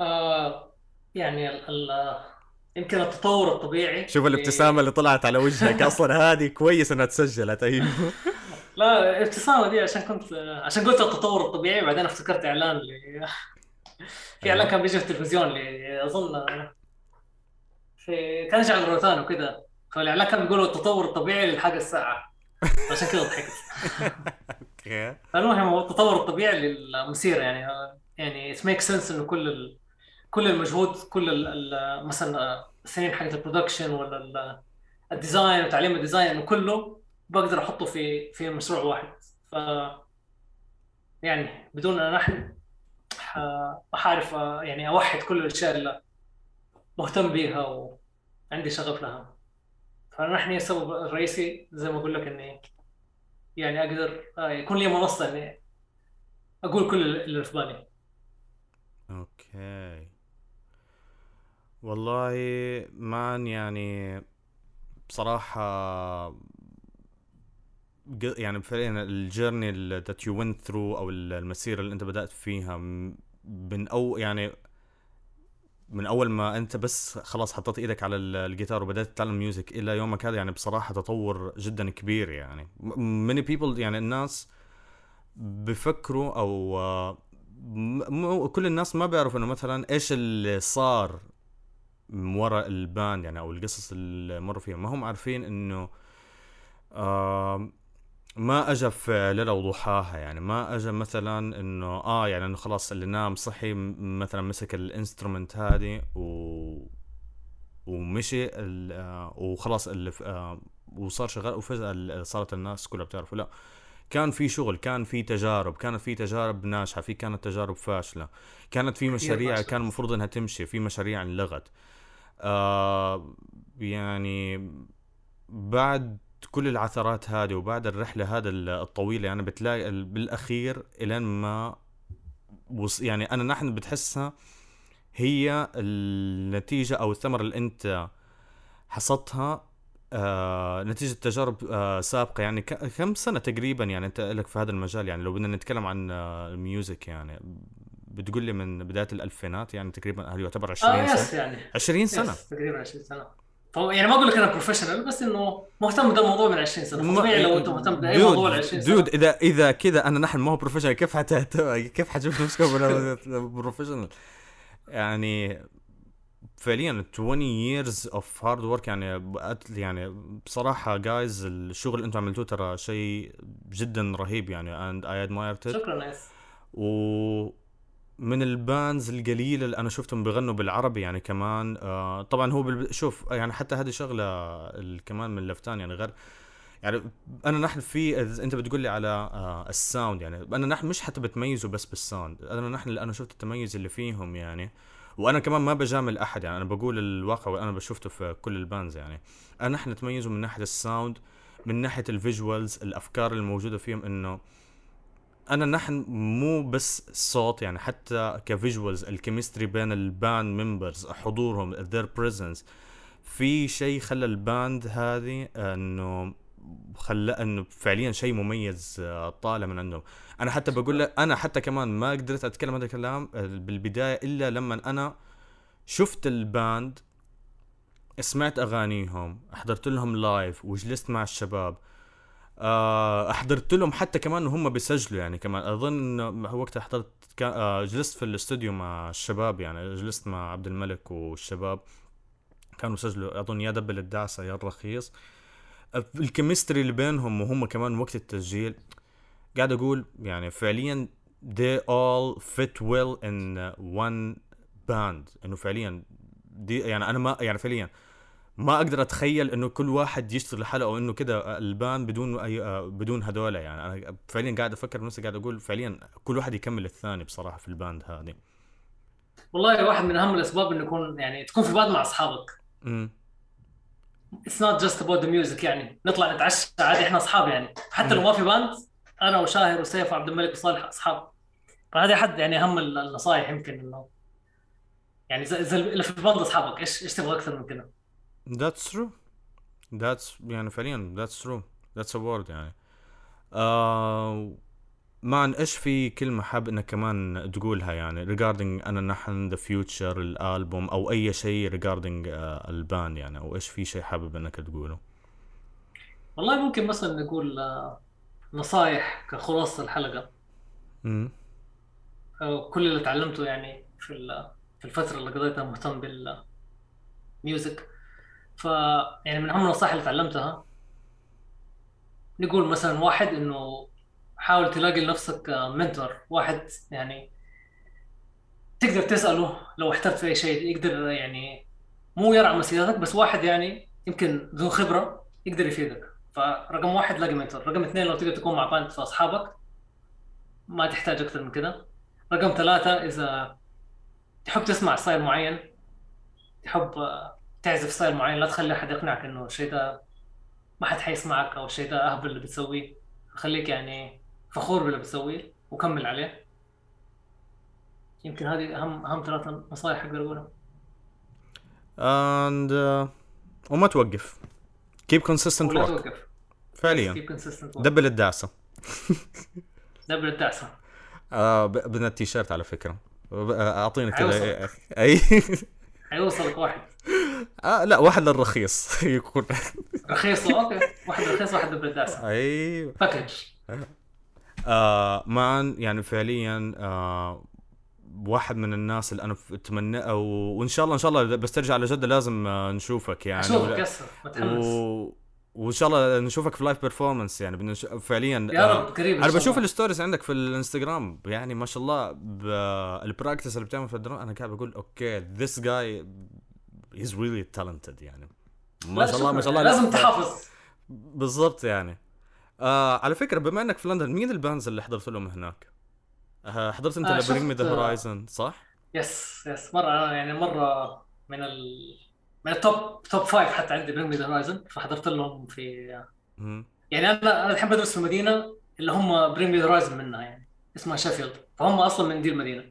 آه يعني ال ال يمكن التطور الطبيعي شوف الابتسامة اللي طلعت على وجهك. [LAUGHS] أصلا هذه كويس إنها تسجلت أيوه. لا الابتسامة دي عشان كنت عشان قلت التطور الطبيعي بعدين افتكرت إعلان. في اعلان كان بيجي في التلفزيون ل... أظن في كان على الروتانا وكده. فالاعلان كان بيقولوا التطور الطبيعي للحاجة الساعة. عشان كده ضحكت. [LAUGHS] okay. فالمهم هو التطور الطبيعي للمسيرة يعني. يعني it makes sense إنه كل ال... كل المجهود كل ال ال مثلا السنين حقت ال production ولا ال- ال design وتعليم ال design انه كله بقدر أحطه في في مشروع واحد. ف يعني بدون أن ح- حعرف يعني أوحد كل الأشياء اللي مهتم بيها وعندي شغف لها. فنحن السبب الرئيسي زي ما أقول لك إني يعني أقدر آه، يكون لي منصة إني أقول كل اللي في بالي. okay. والله man يعني بصراحة يعني فعليا ال journey that you went through أو المسيرة اللي أنت بدأت فيها من أو يعني من أول ما أنت بس خلاص حطيت إيدك على ال- الجيتار وبدأت تتعلم music إلى يومك هذا يعني بصراحة تطور جدا كبير يعني. م- many people يعني الناس بفكروا أو آه، كل الناس ما بيعرفوا إنه مثلا إيش اللي صار من وراء ال band يعني أو القصص اللي مروا فيها. ما هم عارفين إنه آه ما أجى في ليلة وضحاها يعني ما أجى مثلا إنه آه يعني إنه خلاص اللي نام صحي مثلا مسك ال instrument هذه و ومشي آه وخلاص اللي آه وصار شغال وفجاه صارت الناس كلها بتعرفه لا كان في شغل كان في تجارب كانت في تجارب ناجحة في كانت تجارب فاشلة كانت في مشاريع. كان المفروض إنها تمشي في مشاريع انلغت آه يعني بعد كل العثرات هذه وبعد الرحلة هذا الطويلة يعني بتلاقي ال- بالأخير إلين ما وص يعني أنا نحن بتحسها هي النتيجة أو الثمرة اللي أنت حصدتها آه نتيجة تجارب آه سابقة. يعني كم سنة تقريبا يعني أنت لك في هذا المجال؟ يعني لو بدنا نتكلم عن آه ال music يعني بتقول لي من بداية الألفينات يعني تقريبا هل يعتبر 20 آه سنة؟ yes يعني. 20 سنة. yes تقريبا 20 سنة. يعني ما أقول لك أنا professional بس إنه مهتم بهذا الموضوع من 20 سنة. فطبيعي لو أنت مهتم بأي موضوع ل 20 سنة. dude اذا إذا كذا أنا نحن ما هو professional كيف حت [LAUGHS] كيف حتشوف نفسك professional يعني فعليا 20 years of hard work يعني يعني بصراحة جايز الشغل اللي أنتم عملتوه ترى شيء جدا رهيب يعني and I admired it. شكرا yes ومن ال bands القليلة اللي أنا شفتهم بغنوا بالعربي يعني كمان آه طبعا هو بال... شوف يعني حتى هذه شغلة ال- كمان من لفتان يعني غير يعني أنا نحن في أنت بتقول لي على آه ال sound يعني أنا نحن مش حتى بتميزوا بس بال sound أنا نحن اللي أنا شفت التميز اللي فيهم يعني وأنا كمان ما بجامل أحد يعني أنا بقول الواقع وأنا بشوفته في كل ال bands يعني أنا نحن نتميزوا من ناحية ال sound من ناحية ال visuals الأفكار الموجودة فيهم إنه أنا نحن مو بس صوت يعني حتى ك visuals ال chemistry بين ال band members حضورهم their presence. في شيء خلى ال band هذه إنه خلى إنه فعليا شيء مميز آه، طالع من عندهم. أنا حتى بقول لك أنا حتى كمان ما قدرت أتكلم هذا الكلام آه، بالبداية إلا لما أنا شفت ال band سمعت أغانيهم حضرت لهم live وجلست مع الشباب حضرت لهم حتى كمان هم بيسجلوا يعني كمان. أظن وقتها حضرت آه، جلست في الاستوديو مع الشباب يعني جلست مع عبد الملك والشباب. كانوا يسجلوا أظن يا دبل الدعسة يا الرخيص. ال chemistry اللي بينهم وهم كمان وقت التسجيل قاعد أقول يعني فعليا they all fit well in one band. إنه فعليا دي يعني أنا ما يعني فعليا ما أقدر أتخيل إنه كل واحد يشتغل لحاله أو إنه كده ال band بدون أي آه، بدون هذول يعني. أنا فعليا قاعد أفكر بنفسي قاعد أقول فعليا كل واحد يكمل الثاني بصراحة في ال band هذه. والله واحد من أهم الأسباب إنه يكون يعني تكون في بعض مع أصحابك. امم It's not just about the music يعني. نطلع نتعشى عادي إحنا أصحاب يعني. حتى لو ما في band أنا وشاهر وسيف وعبد الملك وصالح أصحاب. فهذه حد يعني أهم النصائح يمكن إنه يعني اللي في ال band أصحابك إيش إيش تبغى أكثر من كذا That's true. That's يعني فعليا that's true. That's a word يعني. آه man إيش في كلمة حاب إنك كمان تقولها يعني regarding أنا نحن the future الألبوم أو أي شيء regarding آه ال band يعني أو إيش في شيء حابب إنك تقوله؟ والله ممكن مثلا نقول آه، نصائح كخلاصة الحلقة امم كل اللي تعلمته يعني في في الفترة اللي قضيتها مهتم بالميوزك ف يعني من أهم النصائح اللي تعلمتها نقول مثلا واحد إنه حاول تلاقي لنفسك منتور. واحد يعني تقدر تسأله لو احترت في أي شيء يقدر يعني مو يرعى مسيرتك بس واحد يعني يمكن ذو خبرة يقدر يفيدك. فرقم واحد لاقي mentor. رقم اثنين لو تقدر تكون مع band في أصحابك ما تحتاج أكثر من كده. رقم ثلاثة إذا تحب تسمع style معين تحب تعزف style معين لا تخلي أحد يقنعك إنه الشيء ده ما حد حيسمعك أو الشيء ده أهبل اللي بتسويه. خليك يعني فخور باللي بتسويه وكمل عليه. يمكن هذه أهم أهم ثلاث نصائح أقدر اقولها and uh, وما توقف. Keep consistent ولا work. توقف. فعليا. Consistent work. دبل الدعسة. [LAUGHS] دبل الدعسة. آه بدنا التيشيرت على فكرة. اعطينا كذا. أي. [LAUGHS] حيوصلك واحد. آه لا واحد للرخيص [LAUGHS] يكون. رخيص okay. واحد رخيص واحد دبل الدعسه أيوه. package آه معا يعني فعليا آه واحد من الناس اللي أنا أتمنى وإن شاء الله إن شاء الله بس ترجع لجده لازم آه نشوفك يعني. أشوفك و... وإن شاء الله نشوفك في live performance يعني بدنا. فعليا يا آه، رب قريب إن أنا بشوف. ال stories عندك في الإنستغرام يعني ما شاء الله. ال practice اللي بتعمل في ال drum أنا قاعد بقول okay this guy he's really talented يعني ما شاء الله ما. شاء الله لازم لا، تحافظ بالضبط يعني آه على فكرة بما إنك في لندن مين ال bands اللي حضرت لهم هناك؟ آه حضرت أنت آه، ل Bring Me the آه، Horizon صح؟ yes yes مرة يعني مرة من ال من ال top top five حتى عندي Me the Horizon فحضرت لهم في. يعني أنا أنا الحين بدرس في مدينه اللي هم Bring Me the Horizon منها يعني اسمها شيفيلد فهم أصلا من دي المدينة.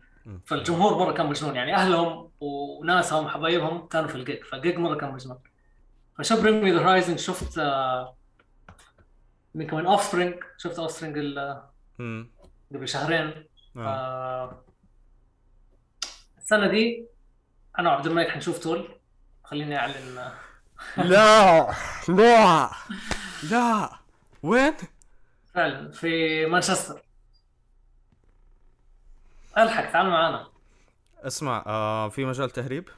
فالجمهور مرة كان مجنون يعني أهلهم وناسهم حبايبهم كانوا في الجيك فالجيك مرة كان مجنون فشوف Bring Me the Horizon شفت آه، من كمان Offspring شفت Offspring. قبل شهرين آه. آه، السنة دي أنا وعبد الملك حنشوف Tool خليني أعلن. لا [LAUGHS] لا لا. وين؟ فعلا في مانشستر. ألحق تعال معانا. اسمع آه في مجال تهريب؟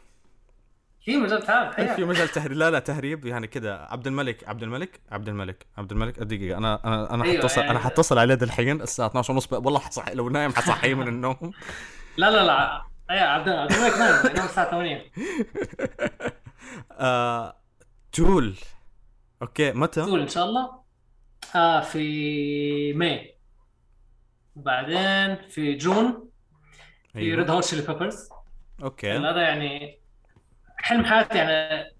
في مجال تعال في حياك. مجال تهريب. لا لا تهريب يعني كذا عبد الملك عبد الملك عبد الملك عبد الملك. دقيقة أنا أنا أنا أيوة، حتصل يعني- أنا حتصل عليه الحين الساعة 12 ونص. والله حصحي لو نايم حصحيه من النوم. لا لا لا. اي عبد عبد الملك نايم ينام الساعة 8 [LAUGHS] آه تول. أوكي متى؟ تقول إن شاء الله. آه في ماي. بعدين في June. في. Red Hot Chili Peppers okay. هذا يعني حلم حياتي. يعني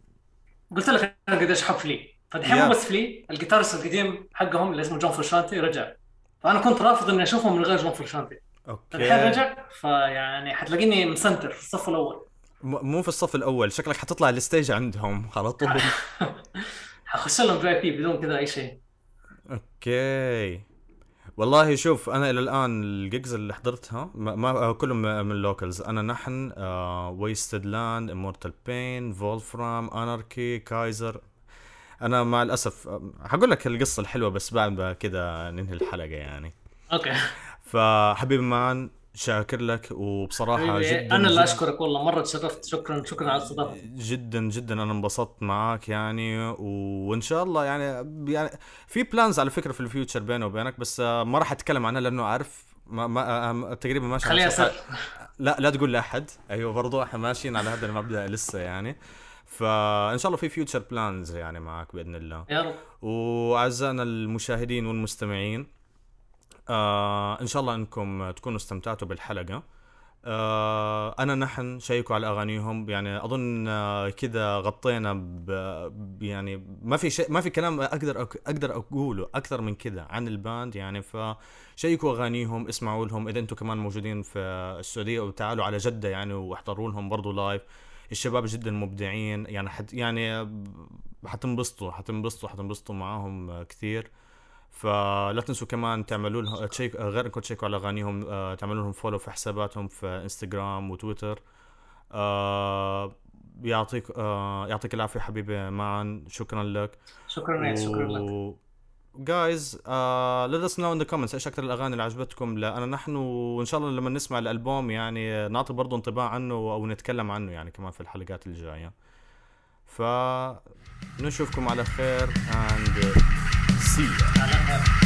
قلت لك أنا قديش أحب Flea. فدحين. مو بس Flea ال guitarist القديم حقهم اللي اسمه John Frusciante رجع. فأنا كنت رافض إني أشوفهم من غير John Frusciante. الحين okay رجع فيعني حتلاقيني مسنتر في الصف الأول. مو في الصف الأول. شكلك حتطلع ال stage عندهم. على طول حخش لهم VIP بدون كذا أي شيء. okay. والله شوف أنا إلى الآن ال gigs اللي حضرتها ما, ما كلهم من ال locals أنا نحن Wasted Land Immortal Pain Wolfram Anarchy Kaiser أنا مع الأسف حقول لك القصة الحلوة بس بعد كذا ننهي الحلقة يعني. okay. فحبيبي man شاكر لك وبصراحة حبيبي، جدا أنا اللي أشكرك والله مرة تشرفت شكرا شكرا على الاستضافة. جدا جدا أنا انبسطت معاك يعني وإن شاء الله يعني يعني في plans على فكرة في ال future بيني وبينك بس ما راح أتكلم عنها لأنه عارف ما ما تقريبا ماشي خليها سر. لا لا تقول لأحد. أيوه برضو إحنا ماشيين على هذا المبدأ لسه يعني. فإن شاء الله في future plans يعني معك بإذن الله. يا رب. وأعزائنا المشاهدين والمستمعين آه إن شاء الله إنكم تكونوا استمتعتوا بالحلقة. آه أنا نحن شيكوا على أغانيهم. يعني أظن آه كذا غطينا ب يعني ما في شيء ما في كلام أقدر أقدر أقوله أكثر من كذا عن ال band. يعني فشيكوا أغانيهم اسمعوا لهم. إذا أنتم كمان موجودين في السعودية وتعالوا على جدة يعني واحضروا لهم برضو live الشباب جدا مبدعين. يعني حت يعني حتنبسطوا حتنبسطوا حتنبسطوا معاهم كثير. فلا تنسوا كمان تعملوا لهم check غير إنكم تشيكوا على أغانيهم آه، تعملوا لهم follow في حساباتهم في انستغرام وتويتر آه، يعطيك آه، يعطيك العافية حبيبي معا شكرا لك. شكرا لك شكرا لك. guys let us know in the comments إيش أكثر الأغاني اللي عجبتكم لأنا نحن وإن شاء الله لما نسمع الألبوم يعني نعطي برضه انطباع عنه أو نتكلم عنه يعني كمان في الحلقات الجاية. ف نشوفكم على خير and see ya. على خير